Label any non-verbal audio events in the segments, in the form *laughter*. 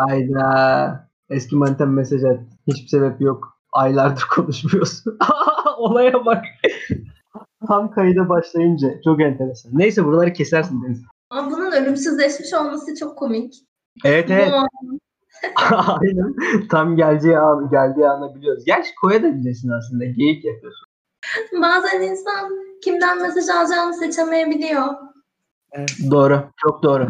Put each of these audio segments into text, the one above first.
Ayda. Eski manitem mesaj at. Hiçbir sebep yok. Aylardır *laughs* konuşmuyorsun. *laughs* Olaya bak. Tam kayıda başlayınca. Çok enteresan. Neyse buraları kesersin Deniz. Ama bunun ölümsüzleşmiş olması çok komik. Evet evet. *laughs* Aynen. Tam geleceği an, geldiği anı biliyoruz. Gerçi koya da bilirsin aslında. Geyik yapıyorsun. Bazen insan kimden mesaj alacağını seçemeyebiliyor. Doğru. Çok doğru.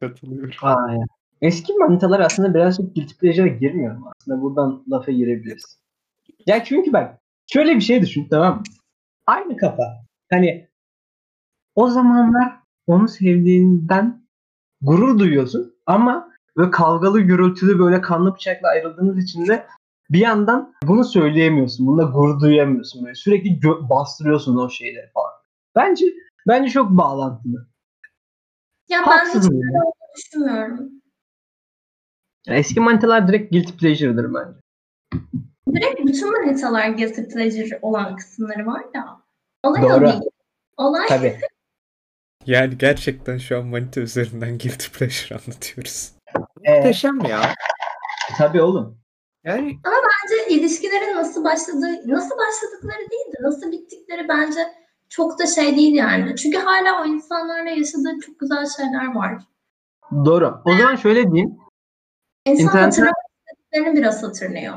Katılıyorum. Aynen. Eski manitalar aslında birazcık guilty pleasure'a girmiyor mu? Aslında buradan lafa girebiliriz. Ya çünkü bak şöyle bir şey düşün tamam mı? Aynı kafa. Hani o zamanlar onu sevdiğinden gurur duyuyorsun ama böyle kavgalı gürültülü böyle kanlı bıçakla ayrıldığınız için de bir yandan bunu söyleyemiyorsun. Bunda gurur duyamıyorsun. Böyle sürekli gö- bastırıyorsun o şeyleri falan. Bence bence çok bağlantılı. Ya ben hiç Haksız böyle olduğunu düşünmüyorum. Yani eski manitalar direkt guilty pleasure'dır bence. Direkt bütün manitalar guilty pleasure olan kısımları var ya. Olay o Doğru. değil. Olay Tabii. *laughs* Yani gerçekten şu an manita üzerinden guilty pleasure anlatıyoruz. Ee, Muhteşem ya. tabii oğlum. Yani bence ilişkilerin nasıl başladığı, nasıl başladıkları değil de nasıl bittikleri bence çok da şey değil yani. Çünkü hala o insanlarla yaşadığı çok güzel şeyler var. Doğru. O zaman şöyle diyeyim. İnsan İnternetten- hatırlamak istediklerini biraz hatırlıyor.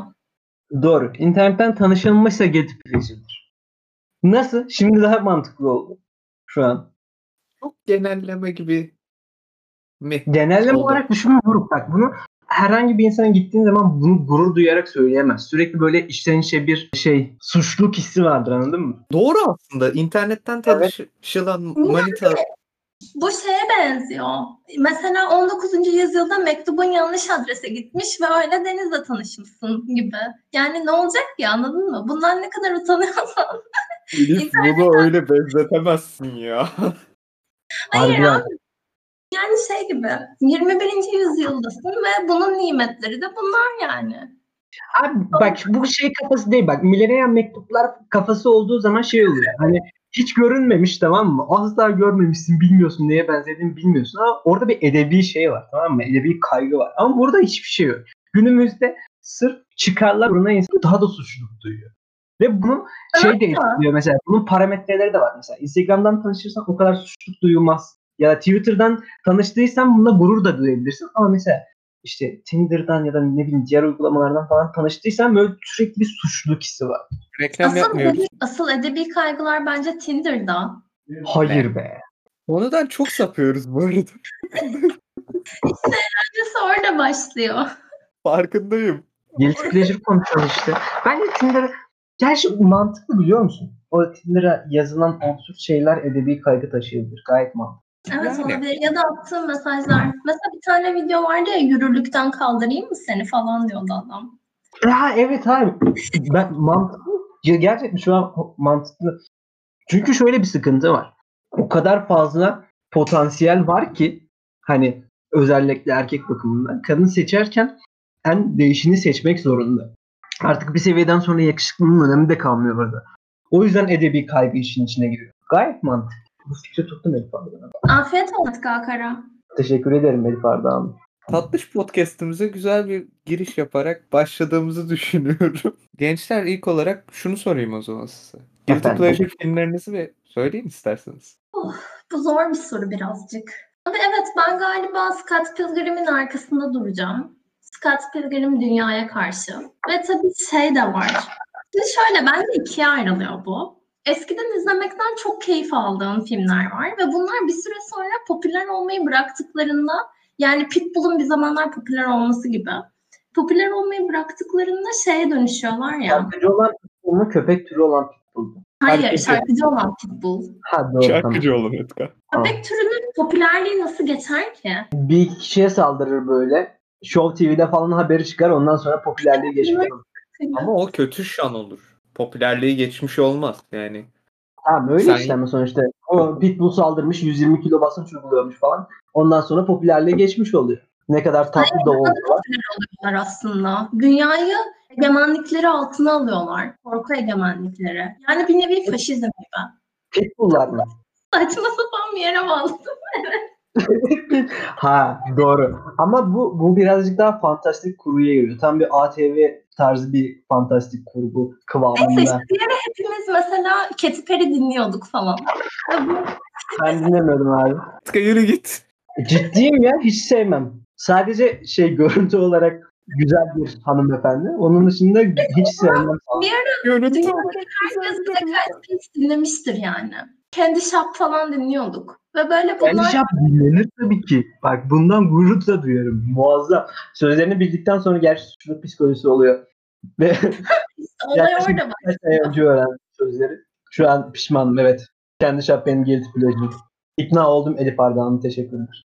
Doğru. İnternetten tanışılmışsa guilty pleasure'dır. Nasıl? Şimdi daha mantıklı oldu. Şu an. çok genelleme gibi mi? Genelleme Oldu. olarak düşünme Buruk. Bak bunu herhangi bir insana gittiğin zaman bunu gurur duyarak söyleyemez. Sürekli böyle içten içe bir şey suçluluk hissi vardır anladın mı? Doğru aslında. İnternetten tanışılan manita Bu şeye benziyor. Mesela 19. yüzyılda mektubun yanlış adrese gitmiş ve öyle Deniz'le tanışmışsın gibi. Yani ne olacak ki anladın mı? Bundan ne kadar utanıyorsan. Elif *laughs* bunu öyle benzetemezsin ya. Hayır Harbi abi. Yani şey gibi 21. yüzyıldasın ve bunun nimetleri de bunlar yani. Abi bak bu şey kafası değil bak. Millennium mektuplar kafası olduğu zaman şey oluyor. Hani hiç görünmemiş tamam mı? Asla görmemişsin bilmiyorsun neye benzediğini bilmiyorsun ama orada bir edebi şey var tamam mı? Edebi kaygı var. Ama burada hiçbir şey yok. Günümüzde sırf çıkarlar uğruna insan daha da suçluluk duyuyor. Ve bunun şey Evet etkiliyor mesela. Bunun parametreleri de var mesela. Instagram'dan tanışırsan o kadar suçluluk duyulmaz. Ya da Twitter'dan tanıştıysan bunda gurur da duyabilirsin. Ama mesela işte Tinder'dan ya da ne bileyim diğer uygulamalardan falan tanıştıysan böyle sürekli bir suçluluk hissi var. Reklam Asıl yapmıyoruz. edebi, asıl edebi kaygılar bence Tinder'da. Hayır be. Konudan çok sapıyoruz bu arada. Bence orada başlıyor. Farkındayım. Guilty pleasure konuşuyoruz işte. Bence Tinder gerçi mantıklı biliyor musun? O Tinder'a yazılan absürt şeyler edebi kaygı taşıyabilir. Gayet mantıklı. Evet Yani. olabilir. Ya da attığım mesajlar. Mesela bir tane video vardı ya yürürlükten kaldırayım mı seni falan diyordu adam. Ya evet abi. Ben mantıklı. Gerçekten şu an mantıklı. Çünkü şöyle bir sıkıntı var. O kadar fazla potansiyel var ki hani özellikle erkek bakımından kadın seçerken en değişini seçmek zorunda. Artık bir seviyeden sonra yakışıklılığın önemi de kalmıyor orada. O yüzden edebi kaygı işin içine giriyor. Gayet mantıklı. Bu fikri tuttum Elif Arda'dan. Afiyet olsun Kakara. Teşekkür ederim Elif Arda Hanım. Tatlış podcast'imize güzel bir giriş yaparak başladığımızı düşünüyorum. *laughs* Gençler ilk olarak şunu sorayım o zaman size. Guilty? Pleasure filmlerinizi ve söyleyin isterseniz. Bu zor bir soru birazcık. Ama evet ben galiba Scott Pilgrim'in arkasında duracağım. Scott Pilgrim dünyaya karşı. Ve tabii şey de var. Şimdi şöyle bence ikiye ayrılıyor bu. Eskiden izlemekten çok keyif aldığım filmler var ve bunlar bir süre sonra popüler olmayı bıraktıklarında yani Pitbull'un bir zamanlar popüler olması gibi popüler olmayı bıraktıklarında şeye dönüşüyorlar ya. Şarkıcı olan pitbull köpek türü olan pitbull mu? Hayır Herkes- şarkıcı olan Pitbull. Ha doğru tamam. Şarkıcı olun Etka. Köpek türünün popülerliği nasıl geçer ki? Bir kişiye saldırır böyle. Show TV'de falan haberi çıkar ondan sonra popülerliği olur. Ama o kötü şan olur. Popülerliği geçmiş olmaz yani. Tamam öyle Sen- işte ama sonuçta o pitbull saldırmış 120 kilo basınç uyguluyormuş falan. Ondan sonra popülerliğe geçmiş oluyor. Ne kadar tatlı da olsa. oluyorlar aslında. Dünyayı egemenlikleri altına alıyorlar. Korku egemenlikleri. Yani bir nevi faşizm gibi. Pitbull'lar mı? Saçma sapan bir yere bağladım. *laughs* ha doğru. Ama bu bu birazcık daha fantastik kurguya giriyor. Tam bir ATV tarzı bir fantastik kurgu Neyse kıvamında. işte bir ara hepimiz mesela Katy Perry dinliyorduk falan. Ben dinlemiyordum abi. Tıka yürü git. Ciddiyim ya hiç sevmem. Sadece şey görüntü olarak güzel bir hanımefendi. Onun dışında hiç sevmem. bir ara Görüntü herkes Peas dinlemiştir yani. Candy Shop falan dinliyorduk. Ve böyle bunlar Bence dinlenir tabii ki. Bak bundan gurur da duyuyorum. Muazzam. Sözlerini bildikten sonra gerçi suçluluk psikolojisi oluyor. Ve *laughs* olay orada birkaç sene önce öğrendim sözleri. Şu an pişmanım evet. Kendi şap benim guilty pleasure'ım. İkna oldum Elif Ardahan'ın teşekkürler.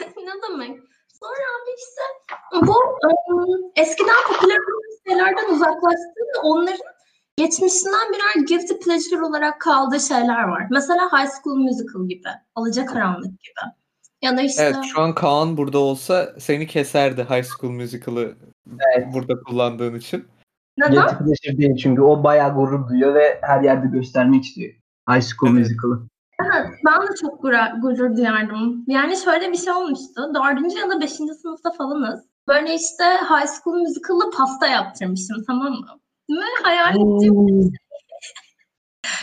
*laughs* ne demek? Sonra abi işte bu ım, eskiden popüler şeylerden uzaklaştığında onların geçmişinden birer guilty pleasure olarak kaldığı şeyler var. Mesela High School Musical gibi, Alacakaranlık gibi. Ya da işte Evet şu an Kaan burada olsa seni keserdi High School Musical'ı burada kullandığın için. neden? Pleasure değil çünkü o bayağı gurur duyuyor ve her yerde göstermek istiyor. High School Evet. Musical'ı. Evet, ben de çok gurur, gurur duyardım. Yani şöyle bir şey olmuştu. Dördüncü ya da beşinci sınıfta falanız. Böyle işte High School Musical'da pasta yaptırmışım tamam mı? Ve hayal ettiğim *laughs*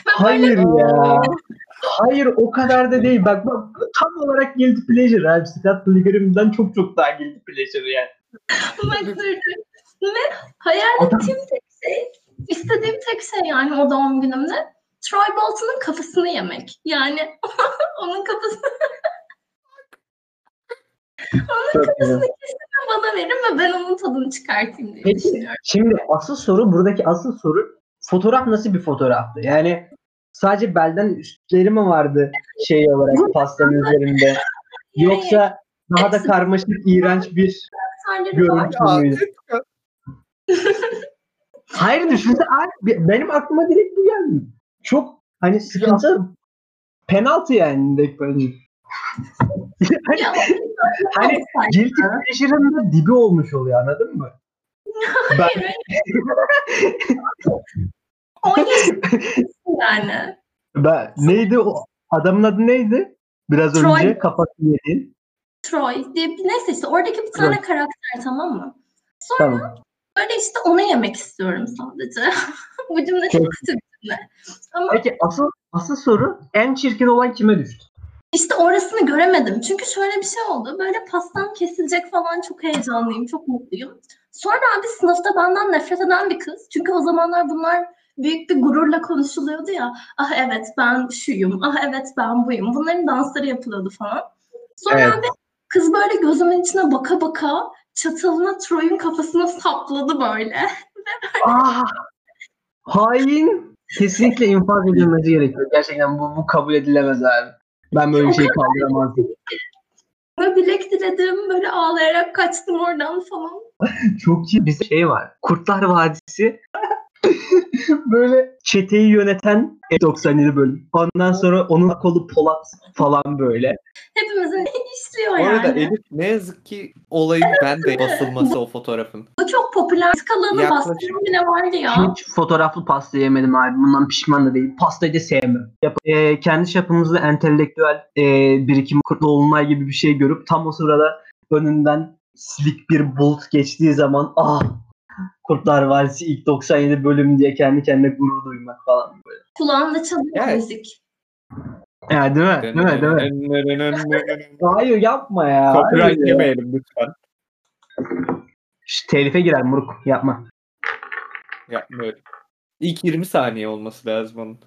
ben böyle Hayır ya. *laughs* Hayır o kadar da değil. Bak bak bu tam olarak guilty pleasure abi. Scott Pilgrim'den çok çok daha guilty pleasure yani. baktırdım. Ve hayal ettiğim tek şey, istediğim tek şey yani o doğum günümde Troy Bolton'un kafasını yemek. Yani *laughs* onun kafasını *laughs* Çok güzel. bana verin ve ben onun tadını çıkartayım diye Peki. düşünüyorum. Şimdi asıl soru buradaki asıl soru fotoğraf nasıl bir fotoğraftı? Yani sadece belden üstleri mi vardı şey olarak pastanın üzerinde? Yoksa daha da karmaşık, iğrenç bir görüntü müydü? *laughs* Hayır düşünsene benim aklıma direkt bu geldi. Çok hani sıkıntı penaltı yani direkt bence. *laughs* hani, hani guilty pleasure'ın da dibi olmuş oluyor anladın mı? *laughs* Ben, Hayır, O yaşıyorsun yani. ben, neydi o adamın adı neydi? Biraz Troy. önce kafasını yediğin. Troy diye bir neyse işte oradaki bir tane karakter tamam mı? Sonra Tamam. böyle işte onu yemek istiyorum sadece. *laughs* Bu cümle Çok- kötü bir cümle. Ama Peki asıl asıl soru en çirkin olan kime düştü? işte orasını göremedim. Çünkü şöyle bir şey oldu. Böyle pastam kesilecek falan çok heyecanlıyım, çok mutluyum. Sonra abi sınıfta benden nefret eden bir kız. Çünkü o zamanlar bunlar büyük bir gururla konuşuluyordu ya. Ah evet ben şuyum, ah evet ben buyum. Bunların dansları yapılıyordu falan. Sonra Evet. abi kız böyle gözümün içine baka baka çatalına Troy'un kafasına sapladı böyle. *laughs* Ah! Hain kesinlikle infaz edilmesi gerekiyor. Gerçekten bu, bu kabul edilemez abi. Ben böyle bir şey kaldıramazdım. *laughs* Ve bilek diledim, böyle ağlayarak kaçtım oradan falan. *laughs* Çok iyi bir şey var. Kurtlar Vadisi *laughs* böyle çeteyi yöneten 97 bölüm. Ondan sonra onun kolu Polat falan böyle. Hepimizin işliyor Bu arada yani. Elif ne yazık ki olayın ben de basılması o fotoğrafın. Bu çok popüler. Skalanı bastırım bile vardı ya. Hiç fotoğraflı pasta yemedim abi. Bundan pişman da değilim. Pastayı da sevmem. Yap- e, kendi çapımızda entelektüel e, birikim Kurtluolunay gibi bir şey görüp tam o sırada önünden silik bir bulut geçtiği zaman ah Kurtlar Vadisi ilk 97 bölüm diye kendi kendine gurur duymak falan böyle. Kulağımda çalıyor Evet. müzik. Ya değil mi? Değil mi? Değil mi? *laughs* Hayır yapma ya. Copyright yemeyelim lütfen. Şş, telife girer Muruk. Yapma. Yapma öyle. İlk 20 saniye olması lazım onun.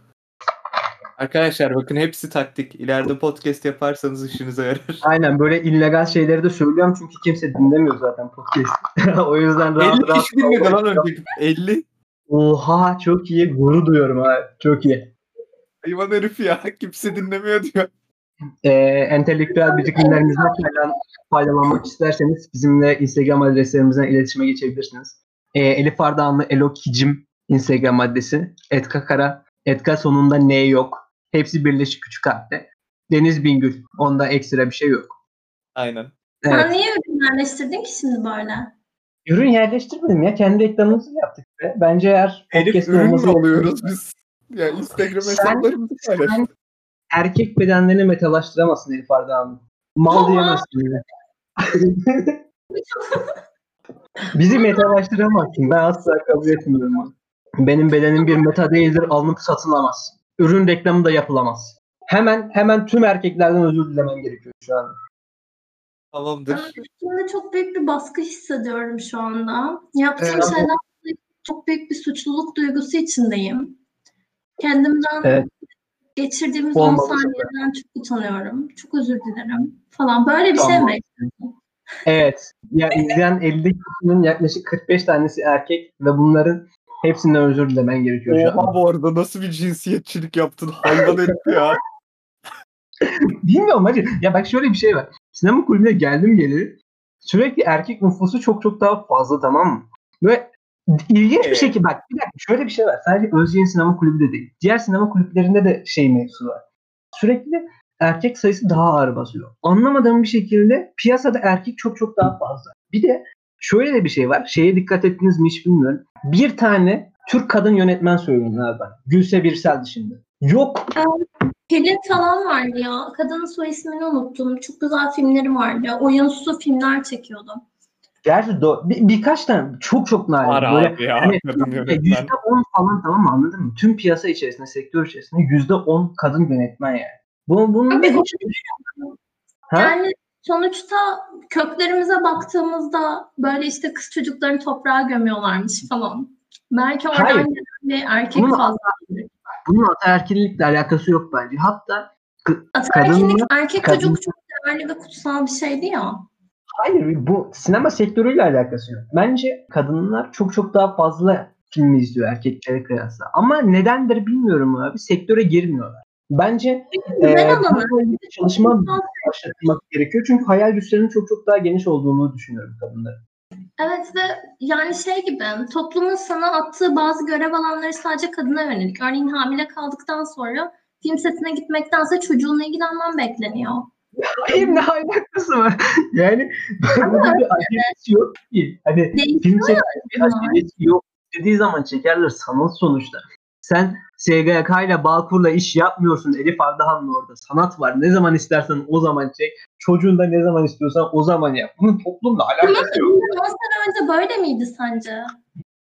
Arkadaşlar bakın hepsi taktik. İleride podcast yaparsanız işinize yarar. *laughs* Aynen böyle illegal şeyleri de söylüyorum çünkü kimse dinlemiyor zaten podcast. *laughs* o yüzden 50 rahat rahat. kişi dinledi lan önceki. 50. Oha çok iyi. Gurur duyuyorum abi. Çok iyi. Hayvan herif ya. *laughs* Kimse dinlemiyor diyor. Ee, entelektüel birikimlerimizden faydalan- faydalanmak isterseniz bizimle Instagram adreslerimizden iletişime geçebilirsiniz. Ee, Elif Ardahanlı Elokicim Instagram adresi. Etkakara. Etka sonunda ne yok. Hepsi birleşik küçük harfle. Deniz Bingül. Onda ekstra bir şey yok. Aynen. Sen Evet. niye ürünlerleştirdin ki şimdi böyle? Ürün yerleştirmedim ya. Kendi reklamımızı yaptık. Be. Bence eğer Elif ürün mü olması- oluyoruz biz? Ya Instagram Sen- hesaplarımızı paylaştık. Sen erkek bedenlerini metalaştıramazsın Elif Ardahanlı. Mal diyemezsin. *laughs* Bizi metalaştıramazsın. Ben asla kabul etmiyorum. bunu. Benim bedenim bir meta değildir. Alınıp satılamaz. Ürün reklamı da yapılamaz. Hemen hemen tüm erkeklerden özür dilemen gerekiyor şu an. Tamamdır. Ben üstümde çok büyük bir baskı hissediyorum şu anda. Yaptığım Evet. şeyden çok büyük bir suçluluk duygusu içindeyim. Kendimden Evet. geçirdiğimiz 10 Olmaması saniyeden çok utanıyorum. Çok özür dilerim falan. Böyle bir şey Tamam. mi bekliyorsun? Evet. Ya izleyen 50 kişinin yaklaşık 45 tanesi erkek ve bunların hepsinden özür dilemen gerekiyor şu Oha an. bu arada nasıl bir cinsiyetçilik yaptın hayvan herif ya. *laughs* Bilmiyorum hacı. Ya bak şöyle bir şey var. Sinema kulübüne geldim geleli sürekli erkek nüfusu çok çok daha fazla tamam mı? Ve ilginç bir Evet. şekilde bak bir dakika şöyle bir şey var. Sadece Özyeğin sinema kulübü de değil. Diğer sinema kulüplerinde de şey mevzusu var. Sürekli erkek sayısı daha ağır basıyor. Anlamadığım bir şekilde piyasada erkek çok çok daha fazla. Bir de şöyle de bir şey var. Şeye dikkat ettiniz mi hiç bilmiyorum. Bir tane Türk kadın yönetmen söyleyin abi. Gülse Birsel dışında. Yok. Pelin falan vardı ya. Kadının soy ismini unuttum. Çok güzel filmleri vardı. Oyunsu filmler çekiyordu. Gerçi do- bir, birkaç tane çok çok nadir. Var Böyle abi ya. hani. *laughs* Yüzde on falan tamam mı anladın mı? Tüm piyasa içerisinde, sektör içerisinde yüzde on kadın yönetmen yani. Bu, bunun Abi, hiç... Ha? Yani sonuçta köklerimize baktığımızda böyle işte kız çocuklarını toprağa gömüyorlarmış falan. Belki oradan Hayır. bir erkek Bunu- fazla. Bunun ataerkillikle alakası yok bence. Hatta Ataerkillik erkek kadın- çocuk çok değerli ve kutsal bir şeydi ya. hayır bu sinema sektörüyle alakası yok. Bence kadınlar çok çok daha fazla film izliyor erkeklere kıyasla. Ama nedendir bilmiyorum abi. Sektöre girmiyorlar. Bence Ben e, çalışma başlatmak gerekiyor. Çünkü hayal güçlerinin çok çok daha geniş olduğunu düşünüyorum kadınların. Evet ve yani şey gibi toplumun sana attığı bazı görev alanları sadece kadına yönelik. Örneğin hamile kaldıktan sonra film setine gitmektense çocuğunla ilgilenmen bekleniyor. *laughs* Hayır ne alakası var? Yani burada bir acelesi yok ki. Hani Değişiyor film bir acelesi yok. Dediği zaman çekerler sanat sonuçta. Sen SGK ile Bağkur'la iş yapmıyorsun. Elif Ardahan'la orada. Sanat var. Ne zaman istersen o zaman çek. Çocuğun da ne zaman istiyorsan o zaman yap. Bunun toplumla alakası yok. Bundan 10 sene önce böyle miydi sence?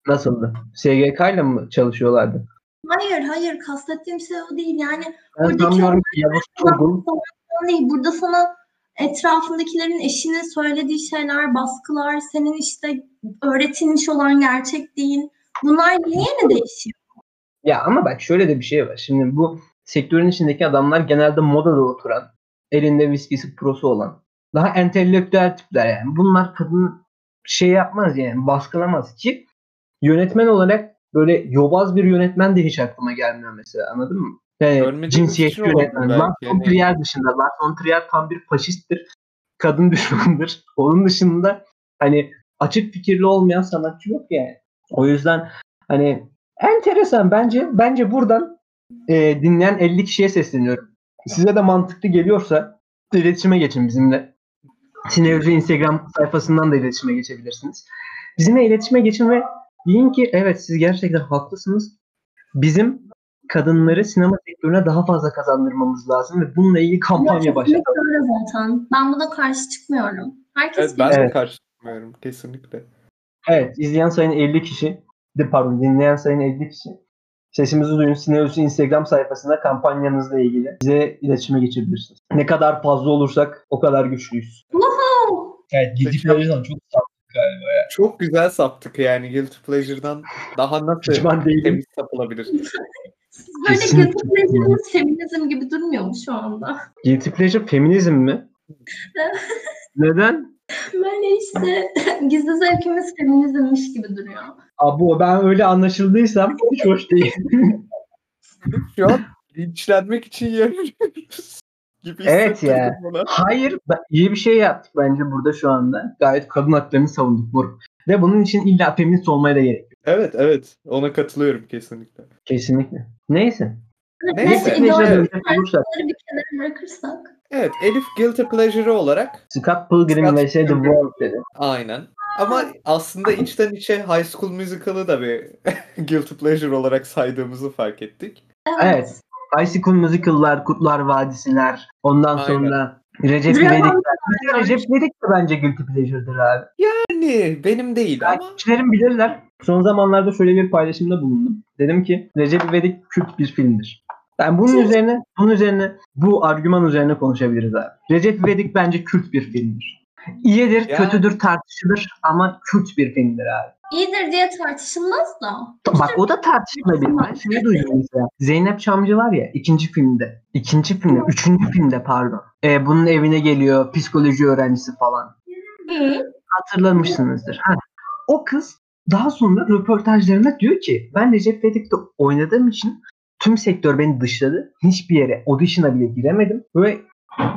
Nasıldı? SGK ile mi çalışıyorlardı? Hayır hayır kastettiğim şey o değil. Yani Ben Oradaki değil. Burada sana etrafındakilerin eşinin söylediği şeyler, baskılar, senin işte öğretilmiş olan gerçek değil. Bunlar niye ne değişiyor? Ya ama bak şöyle de bir şey var. Şimdi bu sektörün içindeki adamlar genelde modada oturan, elinde viskisi prosu olan, daha entelektüel tipler yani. Bunlar kadını şey yapmaz yani, baskılamaz ki yönetmen olarak böyle yobaz bir yönetmen de hiç aklıma gelmiyor mesela anladın mı? Yani cinsiyetçi olabilir yönetmen. Lars von. Trier dışında. Lars von Trier tam bir faşisttir. Kadın *laughs* düşmandır. Onun dışında hani açık fikirli olmayan sanatçı yok yani. O yüzden hani enteresan bence bence buradan e, dinleyen 50 kişiye sesleniyorum. Size de mantıklı geliyorsa iletişime geçin bizimle. Sinerji Instagram sayfasından da iletişime geçebilirsiniz. Bizimle iletişime geçin ve deyin ki evet siz gerçekten haklısınız. Bizim kadınları sinema sektörüne daha fazla kazandırmamız lazım ve bununla ilgili kampanya Ya, başlatalım. kesinlikle zaten. Ben buna karşı çıkmıyorum. Herkes Evet, ben de Evet. karşı çıkmıyorum kesinlikle. Evet, izleyen sayın 50 kişi, de pardon dinleyen sayın 50 kişi. Sesimizi duyun Sineos'un Instagram sayfasında kampanyanızla ilgili bize iletişime geçebilirsiniz. Ne kadar fazla olursak o kadar güçlüyüz. Evet, Peki. Pleasure'dan çok Çok güzel saptık yani Guilty Pleasure'dan daha nasıl pişman değilim. temiz sapılabilir. Böyle Kesinlikle. guilty pleasure'ımız feminizm gibi durmuyor mu şu anda? Guilty Pleasure feminizm mi? *laughs* Neden? Böyle işte gizli zevkimiz feminizmmiş gibi duruyor. Abi ben öyle anlaşıldıysam hiç hoş değil. Şu an linçlenmek için yarıyoruz gibi Evet ya. bana. Hayır, iyi bir şey yaptık bence burada şu anda. Gayet kadın haklarını savunduk Mur. Ve bunun için illa feminist olmaya da gerek yok. Evet evet ona katılıyorum kesinlikle. Kesinlikle. Neyse. Neyse, Neyse, bir kenara bırakırsak. Evet Elif Guilty Pleasure olarak Scott Pilgrim vs. The. World dedi. aynen. Ama aslında içten içe High School Musical'ı da bir *laughs* Guilty Pleasure olarak saydığımızı fark ettik. Evet. High School Musical'lar, Kutlar Vadisi'ler, ondan Aynen. sonra Recep İvedik. Recep İvedik de bence guilty pleasure'dır abi. Yani benim değil ama Takipçilerim bilirler. Son zamanlarda şöyle bir paylaşımda bulundum. Dedim ki Recep İvedik kült bir filmdir. Ben bunun üzerine, bunun üzerine, bu argüman üzerine konuşabiliriz abi. Recep İvedik bence kült bir filmdir. İyidir, Ya. kötüdür, tartışılır ama kült bir filmdir abi. İyidir diye tartışılmaz da. Bak o da tartışılabilir. Ben şey duydum mesela. Zeynep Çamcı var ya ikinci filmde. ikinci filmde, üçüncü filmde pardon. Ee, bunun evine geliyor psikoloji öğrencisi falan. Hı. hatırlamışsınızdır. Ha. O kız daha sonra röportajlarında diyor ki ben Recep İvedik'te oynadığım için tüm sektör beni dışladı. Hiçbir yere audition'a bile giremedim. Ve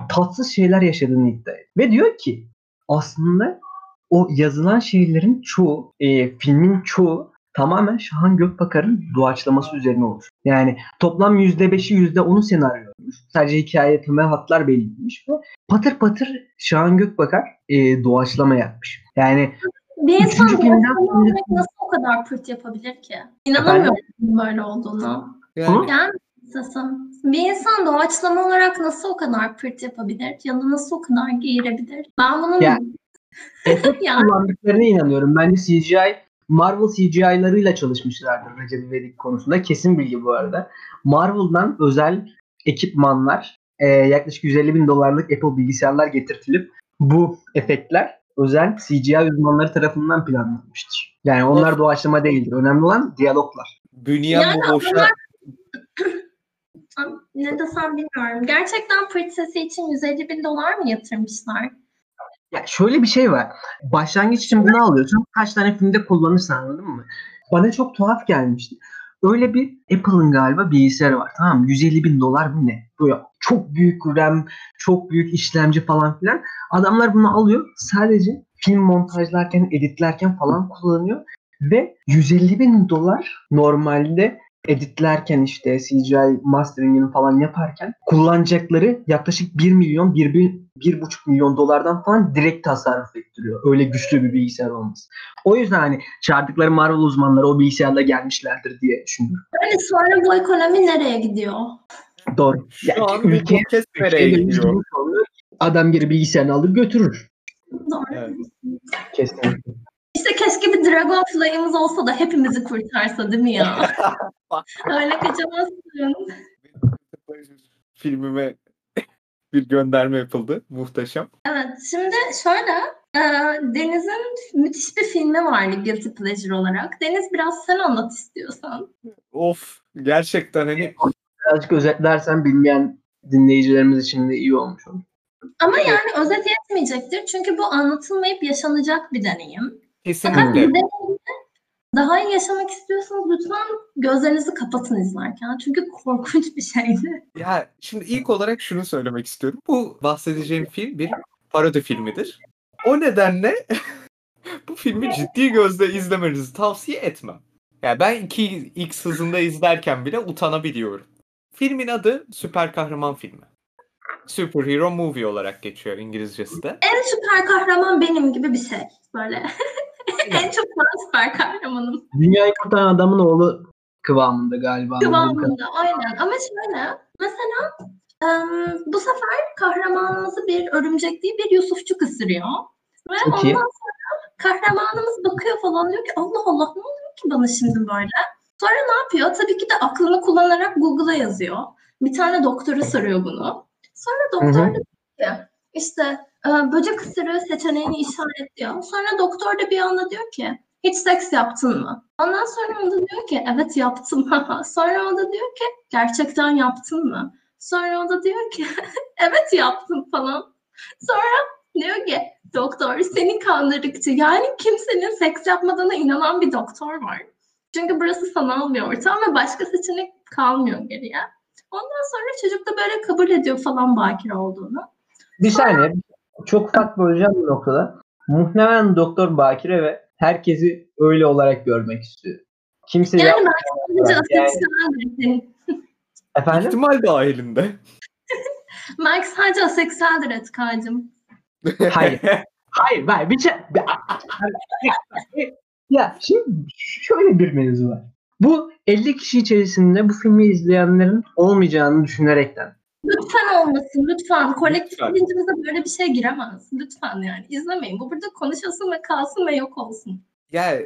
tatsız şeyler yaşadığını iddia ediyor. Ve diyor ki aslında o yazılan şeylerin çoğu, e, filmin çoğu tamamen Şahan Gökbakar'ın doğaçlaması üzerine olmuş. Yani toplam %5'i %10'u senaryoymuş. Sadece hikaye temel hatlar belirlenmiş ve patır patır Şahan Gökbakar e, doğaçlama yapmış. Yani Bir insan filmden nasıl o kadar pırt yapabilir ki? İnanamıyorum böyle olduğunu. Yani Yani. Bir insan doğaçlama olarak nasıl o kadar pırt yapabilir? Ya da nasıl o kadar geğirebilir? Ben bunun Ya, *laughs* efekt Yani. kullandıklarına inanıyorum. Bence CGI Marvel CGI'larıyla çalışmışlardır Recep İvedik konusunda. Kesin bilgi bu arada. Marvel'dan özel ekipmanlar e, yaklaşık 150 bin dolarlık Apple bilgisayarlar getirtilip bu efektler özel CGI uzmanları tarafından planlanmıştır. Yani onlar doğaçlama değildir. Önemli olan diyaloglar. bünyem Yani bu boşa ne desem bilmiyorum. Gerçekten sesi için 150 bin dolar mı yatırmışlar? Ya şöyle bir şey var. Başlangıç için bunu alıyorsun. Kaç tane filmde kullanırsın anladın mı? Bana çok tuhaf gelmişti. Öyle bir Apple'ın galiba bilgisayarı var tamam mı? 150 bin dolar mı ne? Böyle çok büyük RAM, çok büyük işlemci falan filan. Adamlar bunu alıyor. Sadece film montajlarken, editlerken falan kullanıyor. Ve 150 bin dolar normalde editlerken işte CGI masteringini falan yaparken kullanacakları yaklaşık 1 milyon 1, 1,5 milyon dolardan falan direkt tasarruf ettiriyor. Öyle güçlü bir bilgisayar olması. O yüzden hani çağırdıkları Marvel uzmanları o bilgisayarla gelmişlerdir diye düşünüyorum. Yani sonra bu ekonomi nereye gidiyor? Doğru. şu Yani an ülke- podcast nereye ülke gidiyor? Adam geri bilgisayarını alır götürür. Doğru. Evet. Kesinlikle. İşte keşke bir Dragonfly'ımız olsa da hepimizi kurtarsa değil mi ya? *laughs* Öyle kaçamazsın. Filmime bir gönderme yapıldı. Muhteşem. Evet, şimdi şöyle, e, Deniz'in müthiş bir filmi vardı Guilty Pleasure olarak. Deniz biraz sen anlat istiyorsan. Of gerçekten hani Birazcık özetlersen bilmeyen dinleyicilerimiz için de iyi olmuş olur. Ama yani özet yetmeyecektir çünkü bu anlatılmayıp yaşanacak bir deneyim. Fakat kesinlikle deneyimde daha iyi yaşamak istiyorsanız lütfen gözlerinizi kapatın izlerken. Çünkü korkunç bir şeydi. *laughs* ya şimdi ilk olarak şunu söylemek istiyorum. Bu bahsedeceğim film bir parodi filmidir. O nedenle *laughs* bu filmi ciddi gözle izlemenizi tavsiye etmem. Yani ben 2x hızında izlerken bile utanabiliyorum. Filmin adı Süper Kahraman filmi. Superhero Movie olarak geçiyor İngilizcesi de. En süper kahraman benim gibi bir şey. Böyle. *laughs* en çok ben süper kahramanım. Dünyayı kurtaran adamın oğlu kıvamında galiba. Kıvamında aynen. Ama şöyle mesela em, bu sefer kahramanımızı bir örümcek değil bir Yusufçuk ısırıyor. Ve Çok ondan iyi. sonra kahramanımız bakıyor falan diyor ki Allah Allah ne oluyor ki bana şimdi böyle. Sonra ne yapıyor? Tabii ki de aklını kullanarak Google'a yazıyor. Bir tane doktora soruyor bunu. Sonra doktor diyor ki işte böcek ısırığı seçeneğini işaretliyor. Sonra doktor da bir anda diyor ki hiç seks yaptın mı? Ondan sonra o da diyor ki evet yaptım. *laughs* sonra o da diyor ki gerçekten yaptın mı? Sonra o da diyor ki *laughs* evet yaptım falan. Sonra diyor ki doktor seni kandırdıkça yani kimsenin seks yapmadığına inanan bir doktor var. Çünkü burası sanal bir ortam ve başka seçenek kalmıyor geriye. Ondan sonra çocuk da böyle kabul ediyor falan bakir olduğunu. Bir saniye. Çok ufak böleceğim bu noktada. Muhtemelen Doktor Bakire ve herkesi öyle olarak görmek istiyor. Kimse Yani yap- ben sadece Yani- aseksüeldir. Efendim? İhtimal dahilinde. *laughs* Mike sadece aseksüeldir Etka'cığım. Hayır. Hayır, hayır. Bir şey... ya şimdi şöyle bir mevzu var. Bu 50 kişi içerisinde bu filmi izleyenlerin olmayacağını düşünerekten Lütfen olmasın lütfen. Kolektif bilincimize böyle bir şey giremez. Lütfen yani. İzlemeyin. Bu burada konuşulsun ve kalsın ve yok olsun. Ya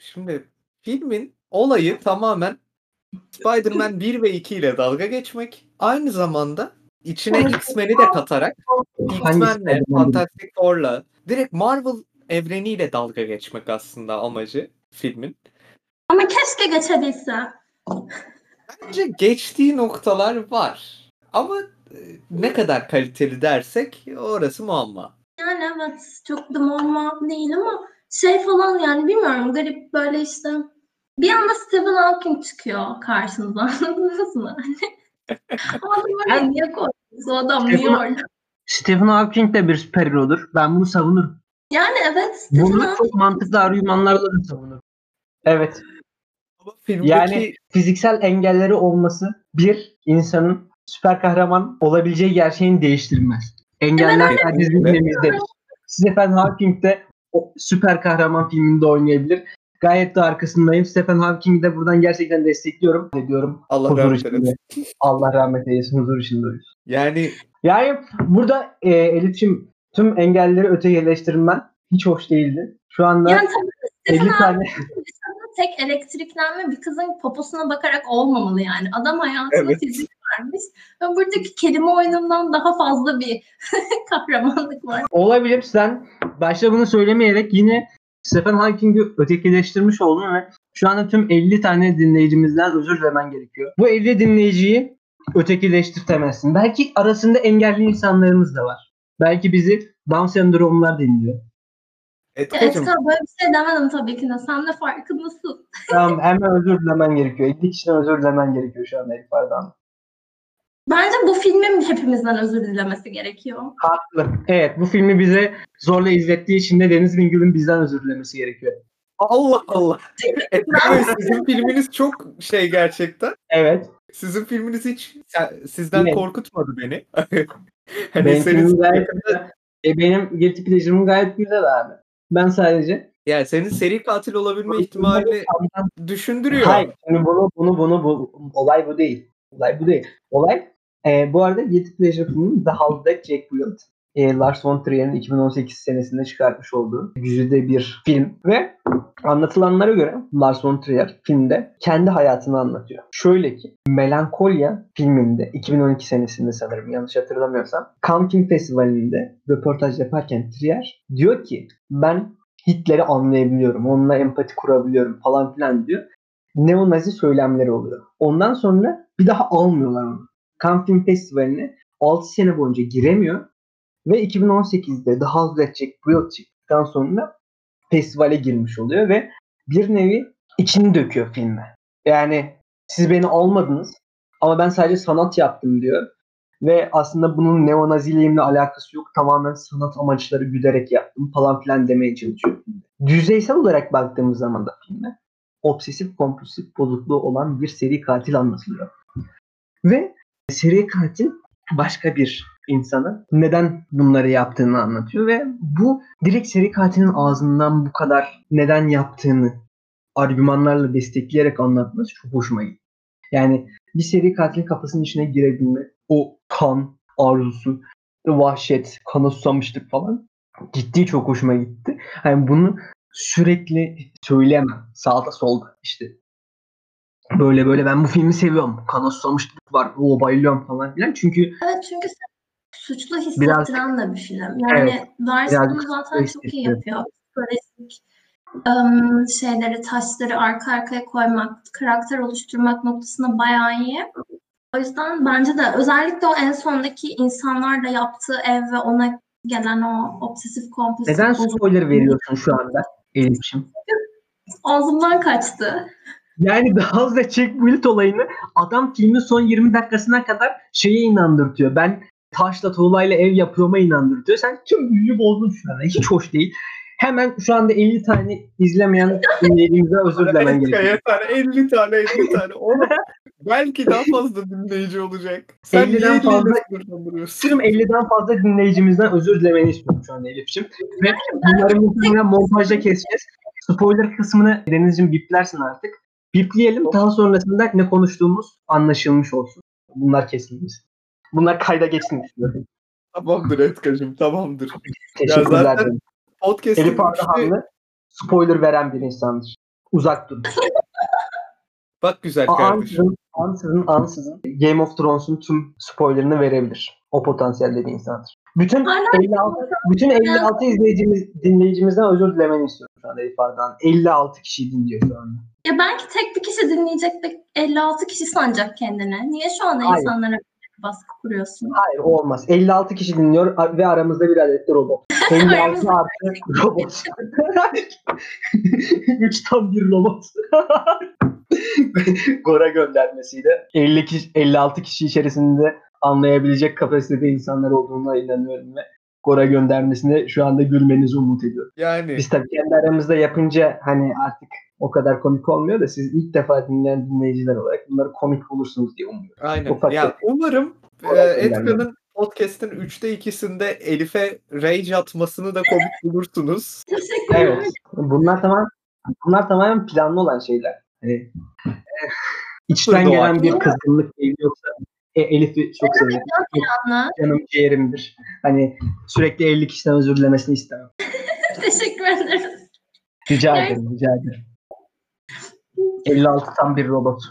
şimdi filmin olayı tamamen Spider-Man 1 ve 2 ile dalga geçmek. Aynı zamanda içine X-Men'i de katarak X-Men'le? Fantastic Four'la direkt Marvel evreniyle dalga geçmek aslında amacı filmin. Ama keşke geçebilse. Bence geçtiği noktalar var. Ama e, ne kadar kaliteli dersek orası muamma. Yani evet çok da muamma değil ama şey falan yani bilmiyorum garip böyle işte bir anda Stephen Hawking çıkıyor karşınıza *laughs* anladınız mı? *laughs* Ama adam öyle Ben- niye koydunuz? O adam niye Stephen- orada? Stephen Hawking de bir süperhero'dur. Ben bunu savunurum. Yani evet Stephen Bunu Hawking çok mantıklı argümanlarla da savunurum. Evet. Ama filmdeki Yani fiziksel engelleri olması bir insanın süper kahraman olabileceği gerçeğini değiştirmez. Engeller Evet. sadece. Stephen Hawking de o süper kahraman filminde oynayabilir. Gayet de arkasındayım. Stephen Hawking'i de buradan gerçekten destekliyorum. Diyorum. Allah Huzur rahmet içinde. eylesin. Allah rahmet eylesin. Huzur içinde uyusun. Yani Yani burada e, Elif'ciğim tüm engelleri ötekileştirmen hiç hoş değildi. Şu anda yani tabii ki Stephen 50 tane tek elektriklenme bir kızın poposuna bakarak olmamalı yani. Adam hayatına Evet. fizik vermiş ve buradaki kelime oyunundan daha fazla bir *laughs* kahramanlık var. olabilir. Sen başta bunu söylemeyerek yine Stephen Hawking'i ötekileştirmiş oldun ve şu anda tüm 50 tane dinleyicimizden özür dilemen gerekiyor. Bu 50 dinleyiciyi ötekileştirtemezsin. Belki arasında engelli insanlarımız da var. Belki bizi Down sendromlar dinliyor. Etkacığım Etka böyle bir şey demedim tabii ki de. Sen de farkındasın. Tamam hemen özür dilemen gerekiyor. 50 kişiden özür dilemen gerekiyor şu anda Elif Ardahan. Bence bu filmin hepimizden özür dilemesi gerekiyor. Haklı. Evet bu filmi bize zorla izlettiği için de Deniz Bingöl'ün bizden özür dilemesi gerekiyor. Allah Allah. Sizin filminiz çok şey gerçekten. Evet. Sizin filminiz hiç sizden Ne? korkutmadı beni. *laughs* hani Benim senin gayet. E, benim guilty pleasure'ım gayet güzel abi. Ben sadece yani senin seri katil olabilme ihtimalini düşündürüyor. Hayır. Şimdi bunu bunu bunu bu olay bu değil. Olay bu değil. Olay e, bu arada Guilty Pleasure filmi The That Jack Built. E, Lars von Trier'in 2018 senesinde çıkartmış olduğu güzide bir film ve anlatılanlara göre Lars von Trier filmde kendi hayatını anlatıyor. Şöyle ki Melankolya filminde 2012 senesinde sanırım yanlış hatırlamıyorsam Cannes Festivali'nde röportaj yaparken Trier diyor ki ben Hitler'i anlayabiliyorum, onunla empati kurabiliyorum falan filan diyor neonazi söylemleri oluyor. Ondan sonra bir daha almıyorlar onu. Cannes Film Festivali'ne 6 sene boyunca giremiyor ve 2018'de The House That Jack Built çıktıktan sonra festivale girmiş oluyor ve bir nevi içini döküyor filme. Yani siz beni almadınız ama ben sadece sanat yaptım diyor. Ve aslında bunun neonaziliğimle alakası yok. Tamamen sanat amaçları güderek yaptım falan filan demeye çalışıyor. Düzeysel olarak baktığımız zaman da filme obsesif kompulsif bozukluğu olan bir seri katil anlatılıyor. Ve seri katil başka bir insanı neden bunları yaptığını anlatıyor ve bu direkt seri katilin ağzından bu kadar neden yaptığını argümanlarla destekleyerek anlatması çok hoşuma gitti. Yani bir seri katilin kafasının içine girebilme, o kan arzusu, vahşet, kana susamışlık falan ciddi çok hoşuma gitti. Yani bunu sürekli söyleyemem. Sağda solda işte. Böyle böyle ben bu filmi seviyorum. Kana susamışlık var. O bayılıyorum falan filan. Çünkü Evet çünkü suçlu Biraz- hissettiren de bir film. Yani Evet, bunu zaten çok iyi yapıyor. Psikolojik şeyleri, taşları arka arkaya koymak, karakter oluşturmak noktasında bayağı iyi. O yüzden bence de özellikle o en sondaki insanlarla yaptığı ev ve ona gelen o obsesif kompulsif neden spoiler veriyorsun şu anda Elif'ciğim? Ağzımdan kaçtı. Yani daha da Check Build olayını adam filmin son 20 dakikasına kadar şeye inandırtıyor. Ben taşla tuğlayla ev yapıyorma inandırtıyor. Sen tüm büyüyü bozdun şu anda. Hiç hoş değil. Hemen şu anda 50 tane izlemeyen *laughs* dinleyicimize özür dilemen gerekiyor. yeter 50 tane 50 tane. Oğlum, belki daha fazla dinleyici olacak. Sen 50'den niye fazla-? Tüm 50'den fazla dinleyicimizden özür dilemeni istiyorum şu anda Elif'ciğim. Ve bunları muhtemelen montajda keseceğiz. Spoiler kısmını Deniz'ciğim biplersin artık. Bipleyelim daha sonrasında ne konuştuğumuz anlaşılmış olsun. Bunlar kesilmiş. Bunlar kayda geçsin istiyorum. Tamamdır Etkacığım tamamdır. Teşekkürler. zaten ederim. Podcast'in Elif Ardahanlı spoiler veren bir insandır. Uzak durun. Bak güzel kardeşim. Ansızın, ansızın, ansızın Game of Thrones'un tüm spoilerını verebilir. O potansiyelde bir insandır. Bütün Hala 56, bütün 56 izleyicimiz, dinleyicimizden özür dilemeni istiyorum şu anda Elif Ardahan. 56 kişi dinliyor şu anda. Ya belki tek bir kişi dinleyecek ve 56 kişi sanacak kendine. Niye şu anda Hayır. insanlara baskı kuruyorsun? Hayır olmaz. 56 kişi dinliyor ve aramızda bir adet de robot. *laughs* 56 Aramızda- artı robot. *laughs* 3 tam bir robot. *laughs* Gora göndermesiyle 50 kişi, 56 kişi içerisinde anlayabilecek kapasitede insanlar olduğuna inanıyorum ve Gora göndermesine şu anda gülmenizi umut ediyorum. Yani Biz tabii kendi aramızda yapınca hani artık o kadar komik olmuyor da siz ilk defa dinleyen dinleyiciler olarak bunları komik bulursunuz diye umuyorum. aynen. ufak Ya umarım e, Etka'nın podcast'in 3'te 2'sinde Elif'e rage atmasını da komik bulursunuz. Evet. Bunlar tamam bunlar tamamen planlı olan şeyler. Hani, eh, içten gelen bir kızgınlık değil yoksa e, Elif'i çok severim. Anla. Canım ciğerimdir. Hani sürekli 50 kişiden özür dilemesini istemem. *laughs* Teşekkür ederim. Rica Evet. ederim, rica ederim. 56 tam bir robot.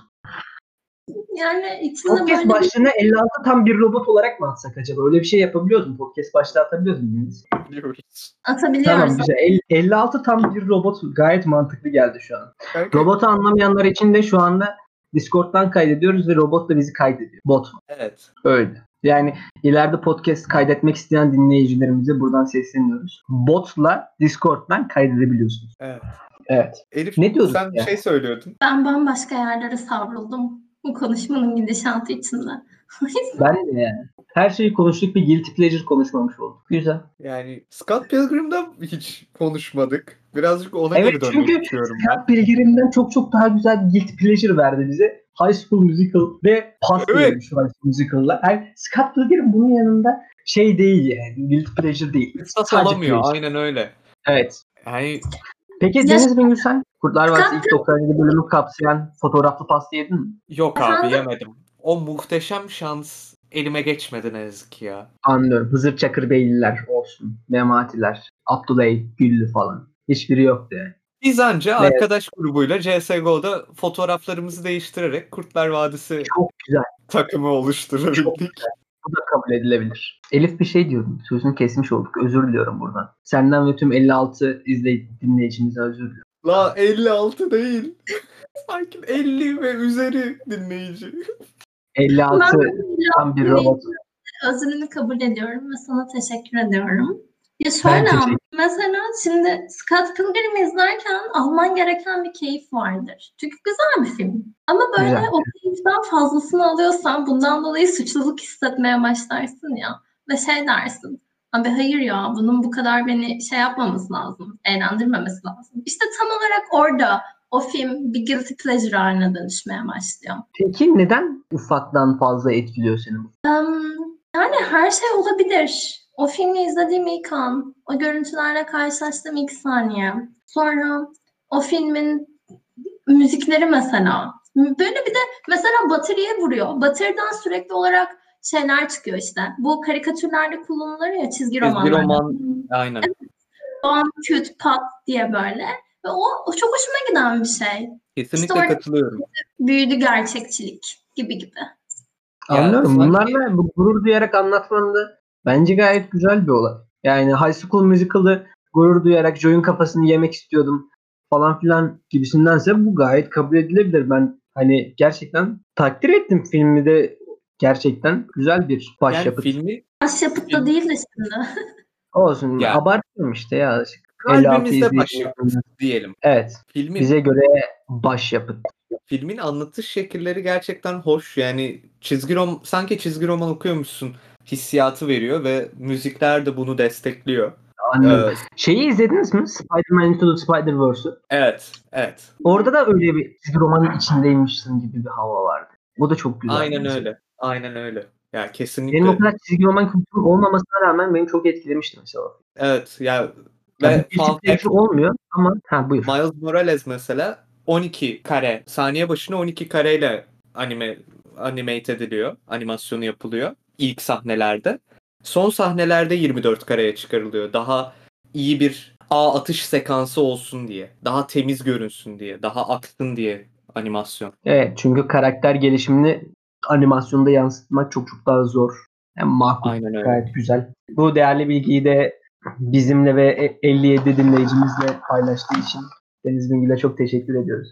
Yani içinde Podcast böyle başlığına 56 tam bir robot olarak mı atsak acaba? Öyle bir şey yapabiliyoruz mu? Podcast başlığı atabiliyoruz muyuz? Biliyoruz. atabiliyoruz. Tamam güzel. El- 56 tam bir robot gayet mantıklı geldi şu an. Robotu anlamayanlar için de şu anda Discord'dan kaydediyoruz ve robot da bizi kaydediyor. Bot. Evet. Öyle. Yani ileride podcast kaydetmek isteyen dinleyicilerimize buradan sesleniyoruz. Botla Discord'dan kaydedebiliyorsunuz. Evet. Evet. Elif Ne diyorduk sen bir şey söylüyordun. Ben bambaşka yerlere savruldum bu konuşmanın gidişatı içinde. Ben de yani. Her şeyi konuştuk bir guilty pleasure konuşmamış olduk. Güzel. Yani Scott Pilgrim'da hiç konuşmadık. Birazcık ona Evet, geri dönmek çünkü istiyorum. Scott Pilgrim'den çok çok daha güzel bir guilty pleasure verdi bize. High School Musical ve pas Evet. High School Musical'la. Yani Scott Pilgrim bunun yanında şey değil yani. Guilty pleasure değil. Kısas Sadece olamıyor. pleasure. Aynen öyle. Evet. Yani Peki Deniz Bengül sen Kurtlar Vadisi ilk 97 bölümü kapsayan fotoğraflı pasta yedin mi? yok abi yemedim. O muhteşem şans elime geçmedi ne yazık ki ya. Anlıyorum. Hızır Çakırbeyliler olsun. Mematiler. Abdüley Güllü falan. Hiçbiri yoktu yani. Biz anca Evet. arkadaş grubuyla CSGO'da fotoğraflarımızı değiştirerek Kurtlar Vadisi Çok güzel. takımı oluşturabildik. Bu da kabul edilebilir. Elif bir şey diyordum. Sözünü kesmiş olduk. Özür diliyorum buradan. Senden ve tüm 56 izleyici dinleyicimize özür diliyorum. La 56 değil. Sanki 50 ve üzeri dinleyici. 56 Ben tam bir robot. özrünü kabul ediyorum ve sana teşekkür ediyorum. Ya şöyle mesela şimdi Scott Pilgrim izlerken alman gereken bir keyif vardır. Çünkü güzel bir film. Ama böyle Güzel. o keyiften fazlasını alıyorsan bundan dolayı suçluluk hissetmeye başlarsın ya. Ve şey dersin. Abi hayır ya bunun bu kadar beni şey yapmaması lazım. Eğlendirmemesi lazım. İşte tam olarak orada o film bir guilty pleasure haline dönüşmeye başlıyor. Peki neden ufaktan fazla etkiliyor seni bu? Em, yani her şey olabilir. O filmi izlediğim ilk an, o görüntülerle karşılaştığım ilk saniye. Sonra o filmin müzikleri mesela. Böyle bir de mesela bateriye vuruyor. Bateriden sürekli olarak şeyler çıkıyor işte. Bu karikatürlerde kullanılır ya çizgi romanlarda. roman. Aynen. Bam, küt, pat diye böyle. Ve o, o çok hoşuma giden bir şey. Kesinlikle orada- katılıyorum. Büyülü gerçekçilik gibi gibi. Anlıyorum. sanki- Bunlarla bu gurur duyarak anlatman da bence gayet güzel bir olay. Yani High School Musical'ı gurur duyarak Joy'un kafasını yemek istiyordum falan filan gibisindense bu gayet kabul edilebilir. Ben hani gerçekten takdir ettim filmi de gerçekten güzel bir Yani başyapıt. filmi Başyapıt da değil de şimdi. Olsun. Ya. Abartıyorum işte ya. 56 kalbimizde başyapıt diyelim. Evet. Filmin Bize göre başyapıt. filmin anlatış şekilleri gerçekten hoş. Yani çizgi rom sanki çizgi roman okuyormuşsun hissiyatı veriyor ve müzikler de bunu destekliyor. Anladım. Ee, Şeyi izlediniz mi? Spider-Man Into the Spider-Verse'ü. evet, evet. Orada da öyle bir çizgi romanın içindeymişsin gibi bir hava vardı. O da çok güzel. Aynen şey. öyle. Aynen öyle. Ya kesinlikle. Benim o kadar çizgi roman kültürüm olmamasına rağmen beni çok etkilemişti mesela. Evet ya Ya ve fact, olmuyor ama ha buyur. Miles Morales mesela 12 kare, saniye başına 12 kareyle anime animate ediliyor, animasyonu yapılıyor. ilk sahnelerde. Son sahnelerde 24 kareye çıkarılıyor. Daha iyi bir ağ atış sekansı olsun diye. Daha temiz görünsün diye. Daha aksın diye animasyon. Evet çünkü karakter gelişimini animasyonda yansıtmak çok çok daha zor. Hem makul Aynen öyle. gayet güzel. Bu değerli bilgiyi de bizimle ve e- 57 dinleyicimizle paylaştığı için Deniz Bilgi'yle çok teşekkür ediyoruz.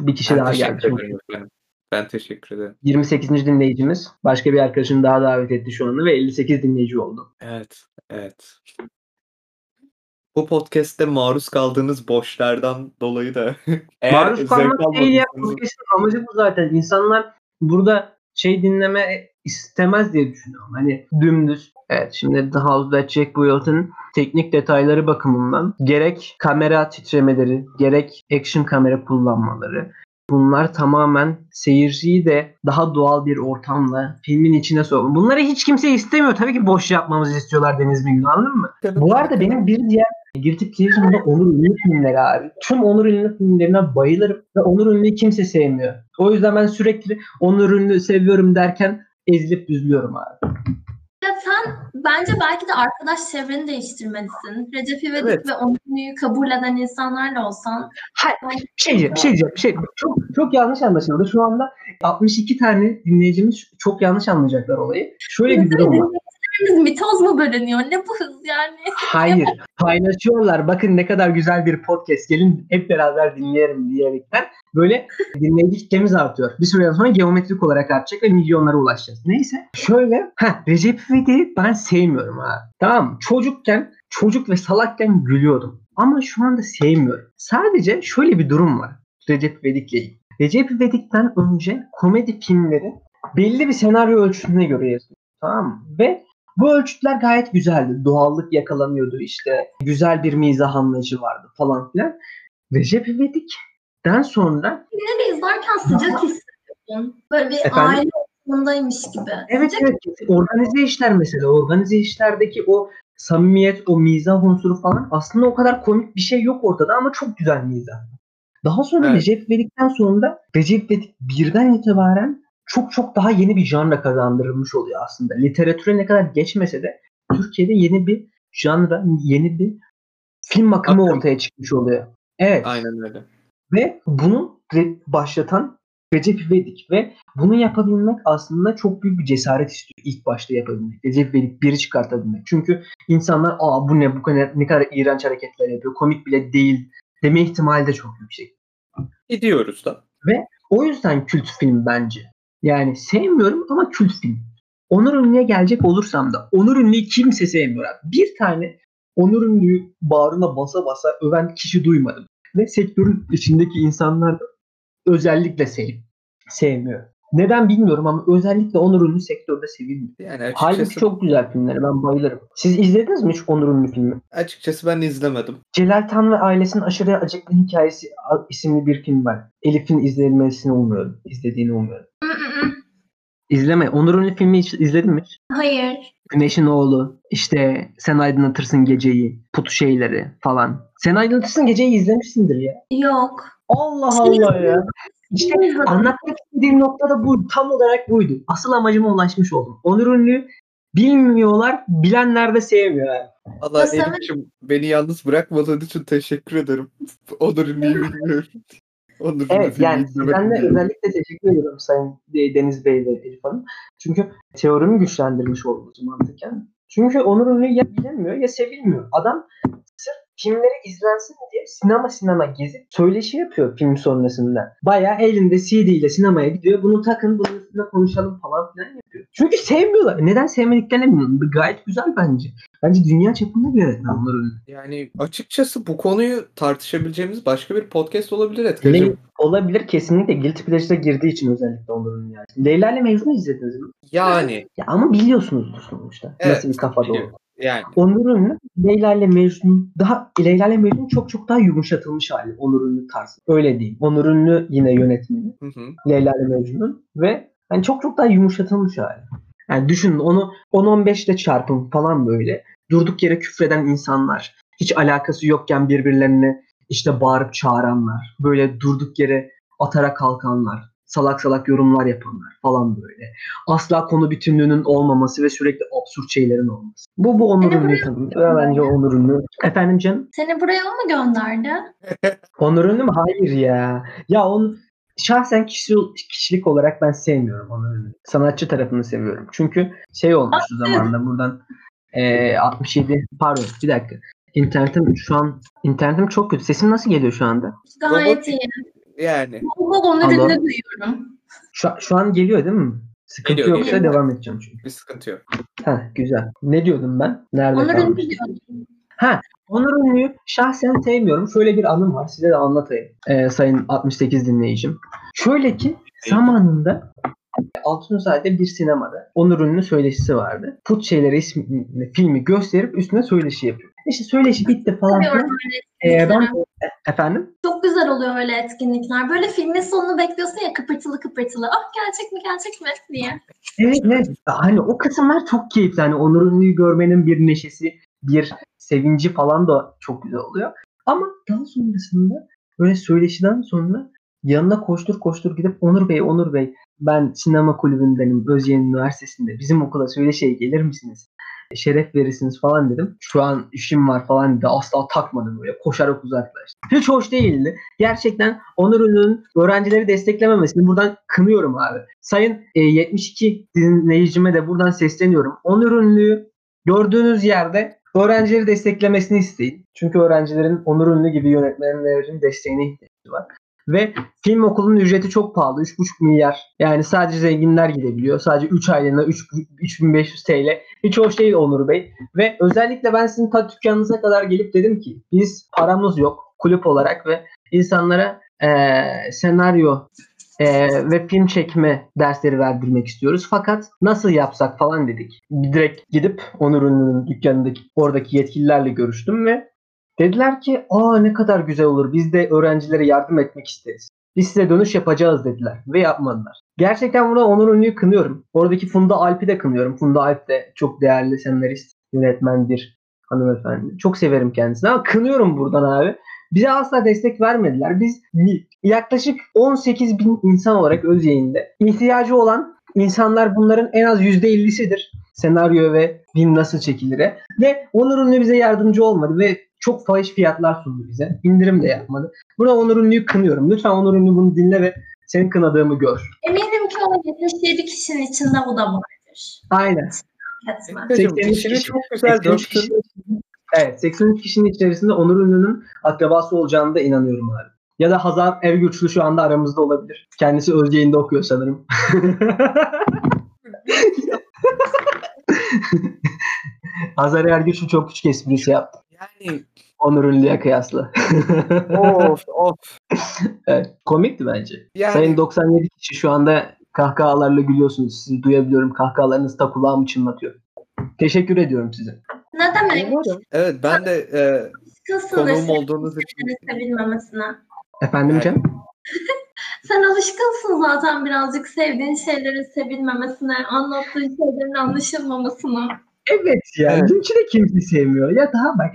Bir kişi Ben daha geldi. Ederim efendim. Ben teşekkür ederim. 28. dinleyicimiz. Başka bir arkadaşını daha davet etti şu anda ve 58 dinleyici oldu. Evet, evet. Bu podcast'te maruz kaldığınız boşlardan dolayı da *laughs* eğer Maruz kalmak değil ya. Podcast'ın amacı bu zaten. İnsanlar burada şey dinleme istemez diye düşünüyorum. Hani dümdüz. Evet şimdi The House That Jack Built'ın teknik detayları bakımından gerek kamera titremeleri, gerek action kamera kullanmaları bunlar tamamen seyirciyi de daha doğal bir ortamla filmin içine sokma. Bunları hiç kimse istemiyor. Tabii ki boş yapmamızı istiyorlar Deniz Bilgin anladın mı? Bu arada benim bir diğer Pleasure'ım da Onur Ünlü filmleri abi. Tüm Onur Ünlü filmlerine bayılırım ve Onur Ünlü'yü kimse sevmiyor. O yüzden ben sürekli Onur Ünlü seviyorum derken ezilip düzlüyorum abi. Sen bence belki de arkadaş çevreni değiştirmelisin. Recep İvedik Evet. ve Onur'u kabul eden insanlarla olsan Hayır, bir şey diyeceğim, bir şey diyeceğim, bir şey. Çok, çok yanlış anlaşıldı. Şu anda 62 tane dinleyicimiz çok yanlış anlayacaklar olayı. Şöyle bir durum var. Dinleyicilerimiz mitoz mu bölünüyor? Ne bu hız yani? *laughs* Hayır, paylaşıyorlar. Bakın ne kadar güzel bir podcast. Gelin hep beraber dinleyelim diyerekten böyle dinleyici kitlemiz artıyor. Bir süreden sonra geometrik olarak artacak ve milyonlara ulaşacağız. Neyse. Şöyle, heh, Recep İvedik'i ben sevmiyorum ha. Tamam? Çocukken, çocuk ve salakken gülüyordum. Ama şu anda sevmiyorum. Sadece şöyle bir durum var. Recep İvedik'le ilgili. Recep İvedik'ten önce komedi filmleri belli bir senaryo ölçüsüne göre yazılıyor. Tamam mı? Ve bu ölçütler gayet güzeldi. Doğallık yakalanıyordu işte. Güzel bir mizah anlayışı vardı falan filan. Recep İvedik'ten sonra Filmleri izlerken sıcak hissediyorsun. Böyle bir Efendim? aile ortamındaymış gibi. evet Sıcak evet organize işler mesela organize işlerdeki o samimiyet, o mizah unsuru falan aslında o kadar komik bir şey yok ortada ama çok güzel mizah. Daha sonra Evet. Recep İvedik'ten sonra Recep İvedik birden itibaren çok çok daha yeni bir janra kazandırılmış oluyor aslında. Literatüre ne kadar geçmese de Türkiye'de yeni bir janra, yeni bir film akımı Akım. ortaya çıkmış oluyor. Evet. Aynen öyle. Ve bunu başlatan Recep İvedik ve bunu yapabilmek aslında çok büyük bir cesaret istiyor ilk başta yapabilmek. Recep İvedik biri çıkartabilmek. Çünkü insanlar aa bu ne bu kadar ne kadar iğrenç hareketler yapıyor. Komik bile değil deme ihtimali de çok yüksek. Gidiyoruz da. O yüzden kült film bence. Yani sevmiyorum ama kült film. Onur Ünlü'ye gelecek olursam da Onur Ünlü'yü kimse sevmiyor abi. Bir tane Onur Ünlü'yü bağrına basa basa öven kişi duymadım. Ve sektörün içindeki insanlar özellikle sev sevmiyor. Neden bilmiyorum ama özellikle Onur Ünlü sektörde sevilmiyor. Yani açıkçası, Halbuki çok güzel filmleri ben bayılırım. Siz izlediniz mi hiç Onur Ünlü filmi? açıkçası ben izlemedim. Celal Tan ve ailesinin aşırı acıklı hikayesi isimli bir film var. Elif'in izlenmesini umuyorum. İzlediğini umuyorum. İzleme. Onur Ünlü filmi hiç izledin mi? hiç? Hayır. Güneşin Oğlu, işte Sen Aydınlatırsın Geceyi, Putu Şeyleri falan. Sen Aydınlatırsın Geceyi izlemişsindir ya. Yok. Allah Allah ya. İşte anlatmak istediğim nokta da bu. Tam olarak buydu. Asıl amacıma ulaşmış oldum. Onur Ünlü bilmiyorlar, bilenler de sevmiyor. yani. Allah? Elif'ciğim beni yalnız bırakmadığın için teşekkür ederim. *laughs* Onur Ünlü'yü *laughs* bilmiyorum. Onur Ünlü Evet yani sizden de özellikle teşekkür ediyorum Sayın Deniz Bey ve Elif Hanım. Çünkü teorimi güçlendirmiş oldunuz mantıken. Çünkü Onur Ünlü ya bilinmiyor ya sevilmiyor. Adam sırf filmleri izlensin diye sinema sinema gezip söyleşi yapıyor film sonrasında. Bayağı elinde CD ile sinemaya gidiyor. Bunu takın bunun üstüne konuşalım falan filan yapıyor. Çünkü sevmiyorlar. Neden sevmediklerini bilmiyorum. Gayet güzel bence. Bence dünya çapında bir Ünlü. Yani açıkçası bu konuyu tartışabileceğimiz başka bir podcast olabilir Etkacığım. olabilir kesinlikle Guilty Pleasure'a girdiği için özellikle Ünlü yani. Leyla ile Mecnun'u izlediniz mi? Yani Ya ama biliyorsunuzdur sonuçta. Evet, Nasıl bir kafada olduğunu. Yani Onur Ünlü Leyla ile Mecnun daha Leyla ile Mecnun çok çok daha yumuşatılmış hali Onur Ünlü tarzı. Öyle değil. Onur Ünlü yine yönetmeni. hı hı. Leyla ile Mecnun ve hani çok çok daha yumuşatılmış hali. Yani düşünün onu 10-15 ile çarpın falan böyle. Durduk yere küfreden insanlar. Hiç alakası yokken birbirlerine işte bağırıp çağıranlar. Böyle durduk yere atara kalkanlar. Salak salak yorumlar yapanlar falan böyle. Asla konu bütünlüğünün olmaması ve sürekli absürt şeylerin olması. Bu bu Onur tanımlıyor. Ve bence Onur Ünlü. Efendim canım? Seni buraya o mu gönderdi? Onur Ünlü mü? Hayır ya. Ya onu şahsen kişi, kişilik olarak ben sevmiyorum Onur Ünlü. Sanatçı tarafını seviyorum. Çünkü şey olmuştu zamanında buradan e, 67 pardon bir dakika. İnternetim şu an internetim çok kötü. Sesim nasıl geliyor şu anda? Gayet iyi. Yani. Baba Onur Allah. ünlü duyuyorum. Şu, şu an geliyor değil mi? Sıkıntı Geliyor, yoksa geliyor. devam edeceğim çünkü. Bir sıkıntı yok. Ha güzel. Ne diyordum ben? Nerede Onur kalmış? ünlü diyordum. Onur Ünlü'yü şahsen sevmiyorum. Şöyle bir anım var. Size de anlatayım. Ee, sayın 68 dinleyicim. Şöyle ki zamanında Altunzade'de bir sinemada Onur Ünlü söyleşisi vardı. Put Şeyleri isimli filmi gösterip üstüne söyleşi yapıyor. İşte söyleşi bitti falan. Ee, ben etkinlikleri. efendim Çok güzel oluyor öyle etkinlikler. Böyle filmin sonunu bekliyorsun ya kıpırtılı kıpırtılı. Ah gerçek mi gerçek mi diye. Evet evet. Hani o kısımlar çok keyifli. Hani Onur Ünlü'yü görmenin bir neşesi, bir sevinci falan da çok güzel oluyor. Ama daha sonrasında böyle söyleşiden sonra yanına koştur koştur gidip Onur Bey, Onur Bey ben sinema kulübündenim Özyeğin Üniversitesi'nde. Bizim okula söyleşiye gelir misiniz? Şeref verirsiniz falan dedim. Şu an işim var falan dedi. Asla takmadım böyle. Koşarak uzaklaştı. Hiç hoş değildi. Gerçekten Onur Ünlü'nün öğrencileri desteklememesini buradan kınıyorum abi. Sayın e, 72 dinleyicime de buradan sesleniyorum. Onur Ünlü'yü gördüğünüz yerde öğrencileri desteklemesini isteyin. Çünkü öğrencilerin Onur Ünlü gibi yönetmenlerin desteğine ihtiyacı var. Ve film okulunun ücreti çok pahalı. 3,5 milyar. Yani sadece zenginler gidebiliyor. Sadece 3 aylığına 3, 3500 TL. Hiç hoş değil Onur Bey. Ve özellikle ben sizin ta dükkanınıza kadar gelip dedim ki biz paramız yok kulüp olarak ve insanlara eee, senaryo eee, ve film çekme dersleri verdirmek istiyoruz. Fakat nasıl yapsak falan dedik. Direkt gidip Onur Ünlü'nün dükkanındaki oradaki yetkililerle görüştüm ve dediler ki aa ne kadar güzel olur biz de öğrencilere yardım etmek isteriz. Biz size dönüş yapacağız dediler ve yapmadılar. Gerçekten burada Onur Ünlü'yü kınıyorum. Oradaki Funda Alp'i de kınıyorum. Funda Alp de çok değerli senarist, yönetmen bir hanımefendi. Çok severim kendisini ama kınıyorum buradan abi. Bize asla destek vermediler. Biz yaklaşık 18 bin insan olarak öz yayında ihtiyacı olan insanlar bunların en az %50'sidir. Senaryo ve film nasıl çekilire. Ve Onur Ünlü bize yardımcı olmadı ve çok fahiş fiyatlar sundu bize. İndirim de yapmadı. Buna Onur Ünlü'yü kınıyorum. Lütfen Onur Ünlü bunu dinle ve senin kınadığımı gör. Eminim ki o 77 kişinin içinde bu da vardır. Aynen. Efe'cim 83 işini kişi- çok güzel 83 döktün. Evet 83 kişinin içerisinde Onur Ünlü'nün akrabası olacağını da inanıyorum abi. Ya da Hazar Ergüçlü şu anda aramızda olabilir. Kendisi öz yayında okuyor sanırım. *laughs* *laughs* Hazar Ergüçlü çok küçük esprisi yaptı. Yani Onur Ünlü'ye kıyasla. of of. *laughs* evet, komikti bence. Yani Sayın 97 kişi şu anda kahkahalarla gülüyorsunuz. Sizi duyabiliyorum. Kahkahalarınız da kulağımı çınlatıyor. Teşekkür ediyorum size. Ne demek? evet ben de e, konuğum olduğunuz için sevilmemesine. Efendim Evet. Cem? *laughs* Sen alışkınsın zaten birazcık sevdiğin şeylerin sevilmemesine, anlattığın şeylerin anlaşılmamasına. Evet ya. Evet. Linç'i de kimse sevmiyor. Ya daha bak.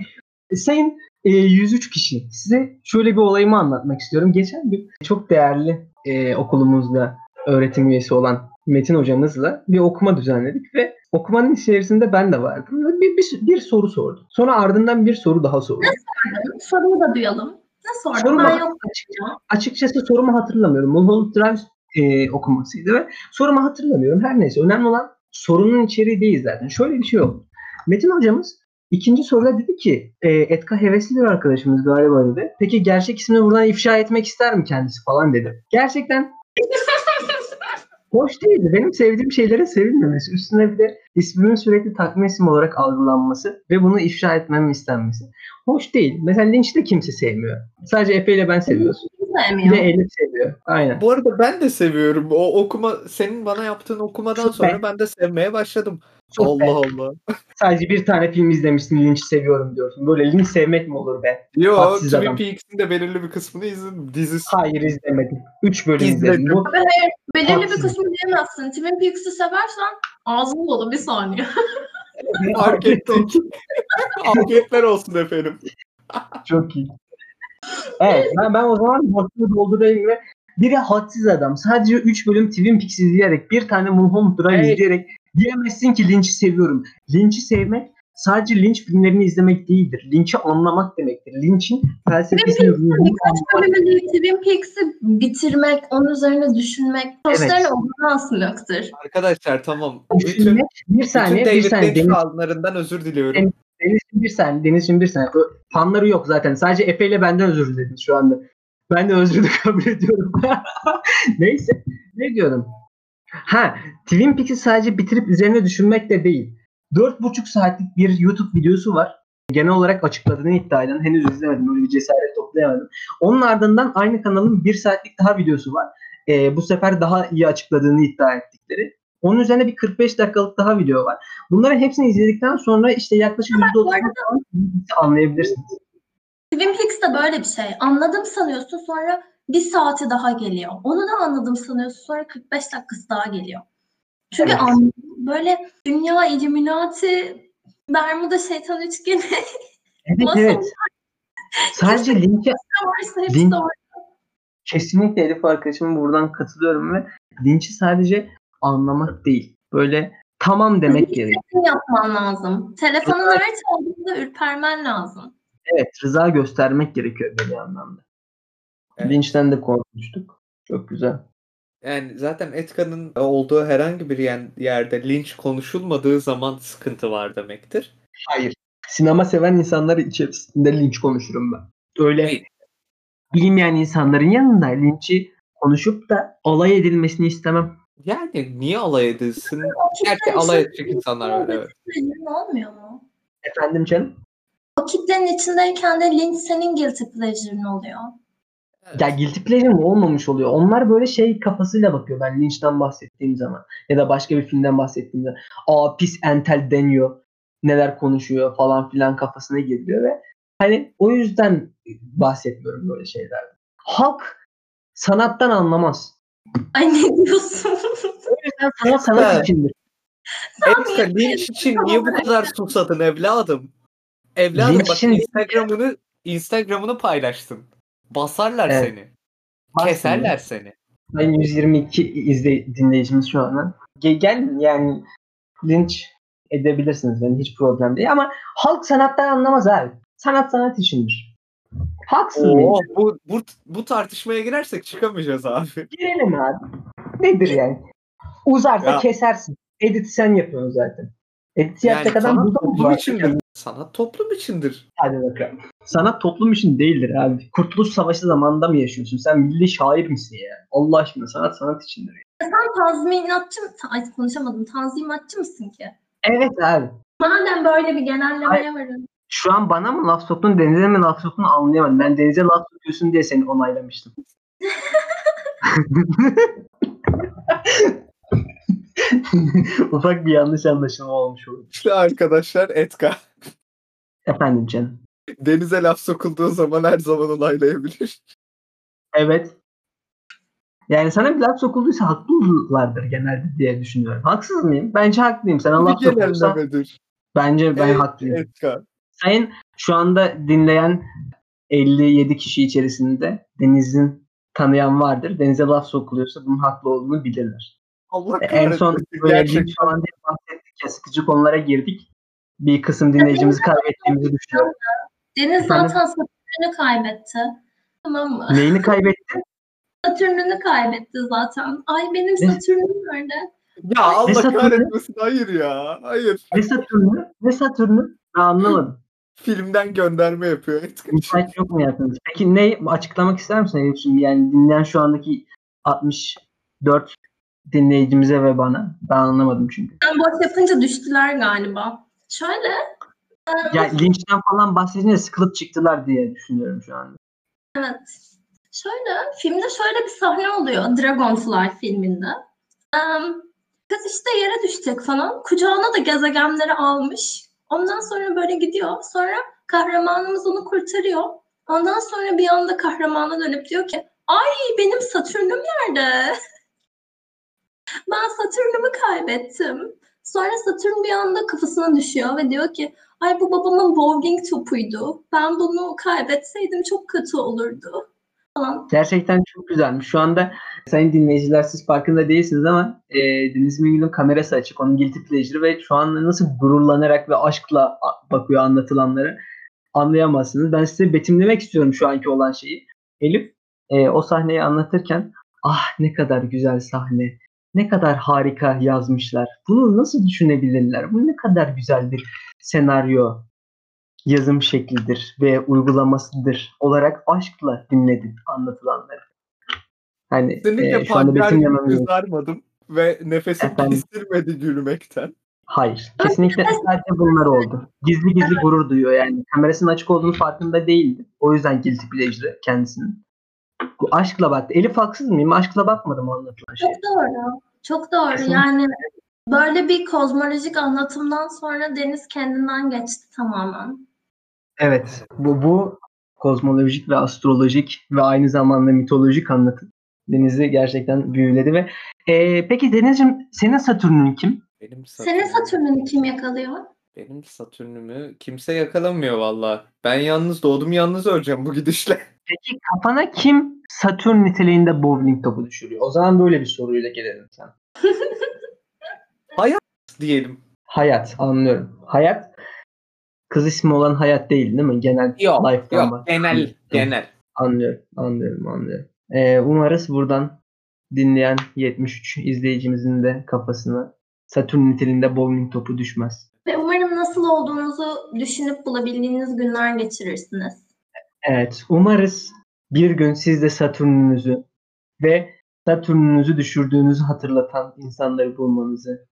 Sayın e, 103 kişi. Size şöyle bir olayımı anlatmak istiyorum. Geçen gün çok değerli e, okulumuzda öğretim üyesi olan Metin hocamızla bir okuma düzenledik ve okumanın içerisinde ben de vardım. Ve Bir, bir, bir soru sordu. Sonra ardından bir soru daha sordu. Soruyu da duyalım. Ne sordun? Sorumu Ben yok açıkça- açıkçası sorumu hatırlamıyorum. Mulholland Drive e, okumasıydı ve sorumu hatırlamıyorum. Her neyse önemli olan sorunun içeriği değil zaten. Şöyle bir şey oldu. Metin hocamız ikinci soruda dedi ki e, Etka hevesli bir arkadaşımız galiba dedi. Peki gerçek ismini buradan ifşa etmek ister mi kendisi falan dedi. Gerçekten hoş değildi. Benim sevdiğim şeylerin sevilmemesi. Üstüne bir de ismimin sürekli takma isim olarak algılanması ve bunu ifşa etmem istenmesi. Hoş değil. Mesela Lynch de kimse sevmiyor. Sadece Efe ile ben seviyoruz. Bir de sevmiyor. Elif seviyor. Aynen. bu arada ben de seviyorum. O okuma senin bana yaptığın okumadan Süper. sonra ben de sevmeye başladım. Çok Allah be. Allah. Sadece bir tane film izlemişsin Lynch'i seviyorum diyorsun. Böyle Lynch sevmek mi olur be? Yo Haksız Twin. Peaks'in de belirli bir kısmını izledim. Dizisi. Hayır izlemedim. 3 bölüm İzledim. izledim. Bu Belirli bir Haksız. kısmı diyemezsin. Twin Peaks'i seversen ağzın dolu bir saniye. *laughs* Afiyetler olsun efendim. çok iyi. Evet ben, ben o zaman boşluğu doldurayım ve biri hadsiz adam. Sadece 3 bölüm Twin Peaks izleyerek, bir tane Mulholland Drive Evet. izleyerek diyemezsin ki Lynch'i seviyorum. Lynch'i sevmek sadece Lynch filmlerini izlemek değildir. Lynch'i anlamak demektir. Lynch'in felsefesini, ruhunu Birkaç bölümü değil, Twin Peaks'i bitirmek, onun üzerine düşünmek, sonuçlarını omzuna asmaktır. Arkadaşlar tamam. Bütün. Bir bütün saniye, bir David saniye. Lynch Deniz, fanlarından özür diliyorum. Deniz'in bir saniye. Ö- Fanları yok zaten. Sadece Efe ile benden özür dilediniz şu anda. Ben de özrünü *laughs* kabul ediyorum. *laughs* Neyse. Ne diyorum? Ha, Twin Peaks'i sadece bitirip üzerine düşünmek de değil. 4,5 saatlik bir YouTube videosu var. Genel olarak açıkladığını iddia eden. Henüz izlemedim. Öyle bir cesaret toplayamadım. Onun ardından aynı kanalın 1 saatlik daha videosu var. Ee, bu sefer daha iyi açıkladığını iddia ettikleri. Onun üzerine bir 45 dakikalık daha video var. Bunların hepsini izledikten sonra işte yaklaşık %30 falan anlayabilirsiniz. Twin Peaks de böyle bir şey. Anladım sanıyorsun sonra bir saati daha geliyor. Onu da anladım sanıyorsun sonra 45 dakikası daha geliyor. Çünkü Evet. an- böyle dünya illuminati Bermuda şeytan üçgeni *laughs* Evet evet. Sadece linke ne varsa hepsi Lin- orada. kesinlikle Elif arkadaşıma buradan katılıyorum ve linçi sadece anlamak değil. Böyle tamam demek gerekiyor. Seçim yapman lazım. Telefonun her çaldığında ürpermen lazım. Evet rıza göstermek gerekiyor bir anlamda. Evet. Linçten de korkmuştuk. Çok güzel. Yani zaten Etka'nın olduğu herhangi bir yerde linç konuşulmadığı zaman sıkıntı var demektir. Hayır. Sinema seven insanlar içerisinde linç konuşurum ben. Öyle Hayır. bilmeyen insanların yanında linçi konuşup da alay edilmesini istemem. Yani niye alay edilsin? Gerçi alay içinde- edecek insanlar var evet. Senin olmuyor mu? Efendim canım? O kitlenin içindeyken de linç senin guilty pleasure'ın oluyor. Ya guilty pleasure mi olmamış oluyor. Onlar böyle şey kafasıyla bakıyor ben Lynch'ten bahsettiğim zaman. Ya da başka bir filmden bahsettiğim zaman. Aa pis entel deniyor. Neler konuşuyor falan filan kafasına geliyor ve hani o yüzden bahsetmiyorum böyle şeylerden. Halk sanattan anlamaz. Ay ne diyorsun? O yüzden sanat sanat içindir. Etka linç için niye bu kadar susadın evladım? Evladım Linç bak için- Instagram'ını Instagram'ını paylaştın. Basarlar Evet. seni. Keserler seni. Ben 122 izle, dinleyicimiz şu an. Ge- gel yani linç edebilirsiniz. Yani hiç problem değil ama halk sanattan anlamaz abi. Sanat sanat içindir. Haksız mıyım? Oo, bu, bu, bu tartışmaya girersek çıkamayacağız abi. Girelim abi. Nedir yani? Uzarsa Ya. kesersin. Edit sen yapıyorsun zaten. Edit Yani yapacak adam burada toplum var? içindir. Sanat toplum içindir. Hadi bakalım. Sanat toplum için değildir abi. Kurtuluş Savaşı zamanında mı yaşıyorsun? Sen milli şair misin ya? Allah aşkına sanat sanat içindir. Sen tazminatçı mı? Ay konuşamadım. Tanzimatçı mısın ki? Evet abi. Madem böyle bir genellemeye varın. Şu an bana mı laf soktun, Deniz'e mi laf soktun anlayamadım. Ben Deniz'e laf sokuyorsun diye seni onaylamıştım. *laughs* Ufak bir yanlış anlaşılma olmuş oldu. İşte arkadaşlar Etka. Efendim canım. Denize laf sokulduğu zaman her zaman onaylayabilir. Evet. Yani sana bir laf sokulduysa haklılardır genelde diye düşünüyorum. Haksız mıyım? Bence haklıyım. Sana laf genellemedir. bence ben Evet, haklıyım. Etka. Sayın şu anda dinleyen 57 kişi içerisinde Deniz'in tanıyan vardır. Deniz'e laf sokuluyorsa bunun haklı olduğunu bilirler. Allah E, En son böyle linç falan diye bahsettik ya sıkıcı konulara girdik. Bir kısım dinleyicimizi kaybettiğimizi düşünüyorum. Deniz zaten Satürn'ünü kaybetti. Tamam mı? Neyini kaybetti? Satürn'ünü kaybetti zaten. Ay benim? Satürn'üm nerede? Ya Allah kahretmesin. Hayır ya. Hayır. Ne Satürn'ü? Ne Satürn'ü? Ben anlamadım. Filmden gönderme yapıyor. Müsait yok mu yaptınız? Peki ne açıklamak ister misin Elif şimdi? Yani dinleyen şu andaki 64 dinleyicimize ve bana. Ben anlamadım çünkü. Ben boş yapınca düştüler galiba. Şöyle. Ya linçten falan bahsedince sıkılıp çıktılar diye düşünüyorum şu anda. Evet. Şöyle, filmde şöyle bir sahne oluyor Dragonfly filminde. Em, kız işte yere düşecek falan. Kucağına da gezegenleri almış. Ondan sonra böyle gidiyor. Sonra kahramanımız onu kurtarıyor. Ondan sonra bir anda kahramana dönüp diyor ki Ay benim Satürn'üm nerede? *laughs* ben Satürn'ümü kaybettim. Sonra Satürn bir anda kafasına düşüyor ve diyor ki Ay bu babamın bowling topuydu. Ben bunu kaybetseydim çok kötü olurdu. falan. Gerçekten çok güzelmiş. Şu anda sayın dinleyiciler siz farkında değilsiniz ama e, Deniz Mingül'ün kamerası açık. Onun guilty pleasure ve şu an nasıl gururlanarak ve aşkla bakıyor anlatılanları anlayamazsınız. Ben size betimlemek istiyorum şu anki olan şeyi. Elif e, o sahneyi anlatırken ah ne kadar güzel sahne. Ne kadar harika yazmışlar. Bunu nasıl düşünebilirler? Bu ne kadar güzel bir senaryo yazım şeklidir ve uygulamasıdır olarak aşkla dinledim anlatılanları. Hani Kesinlikle e, şu anda betimlemem kızarmadım ve nefesim Efendim? kesilmedi gülmekten. Hayır. Kesinlikle sadece bunlar oldu. Gizli gizli gurur duyuyor yani. Kamerasının açık olduğunu farkında değildi. O yüzden guilty pleasure kendisinin. Bu aşkla baktı. Elif haksız mıyım? Aşkla bakmadım o anlatılan şeye. Çok doğru. Çok doğru. Kesinlikle. Yani böyle bir kozmolojik anlatımdan sonra Deniz kendinden geçti tamamen. Evet. Bu, bu kozmolojik ve astrolojik ve aynı zamanda mitolojik anlatım Deniz'i gerçekten büyüledi ve e, peki Deniz'ciğim senin Satürn'ün kim? Benim Senin Satürn'ünü kim yakalıyor? Benim Satürn'ümü kimse yakalamıyor valla. Ben yalnız doğdum yalnız öleceğim bu gidişle. *laughs* Peki kafana kim Satürn niteliğinde bowling topu düşürüyor? O zaman böyle bir soruyla gelelim sen. *laughs* Diyelim. Hayat anlıyorum. Hayat kız ismi olan hayat değil değil mi? Genel Yok life'dan yok genel genel. Anlıyorum, anlıyorum, anlıyorum. Ee, umarız buradan dinleyen 73 izleyicimizin de kafasına Satürn niteliğinde bowling topu düşmez. Ve umarım nasıl olduğunuzu düşünüp bulabildiğiniz günler geçirirsiniz. Evet, umarız bir gün siz de Satürn'ünüzü ve Satürn'ünüzü düşürdüğünüzü hatırlatan insanları bulmanızı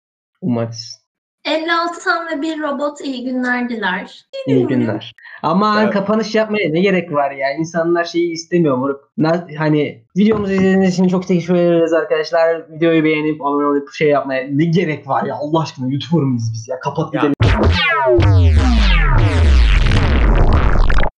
umarız. 56 tam ve bir robot iyi günler diler. İyi günler. Ama Evet. kapanış yapmaya ne gerek var ya? İnsanlar şeyi istemiyor moruk. Hani videomuzu izlediğiniz için çok teşekkür ederiz arkadaşlar. Videoyu beğenip abone olup şey yapmaya ne gerek var ya? Allah aşkına YouTuber mıyız biz ya? Kapat Ya. gidelim.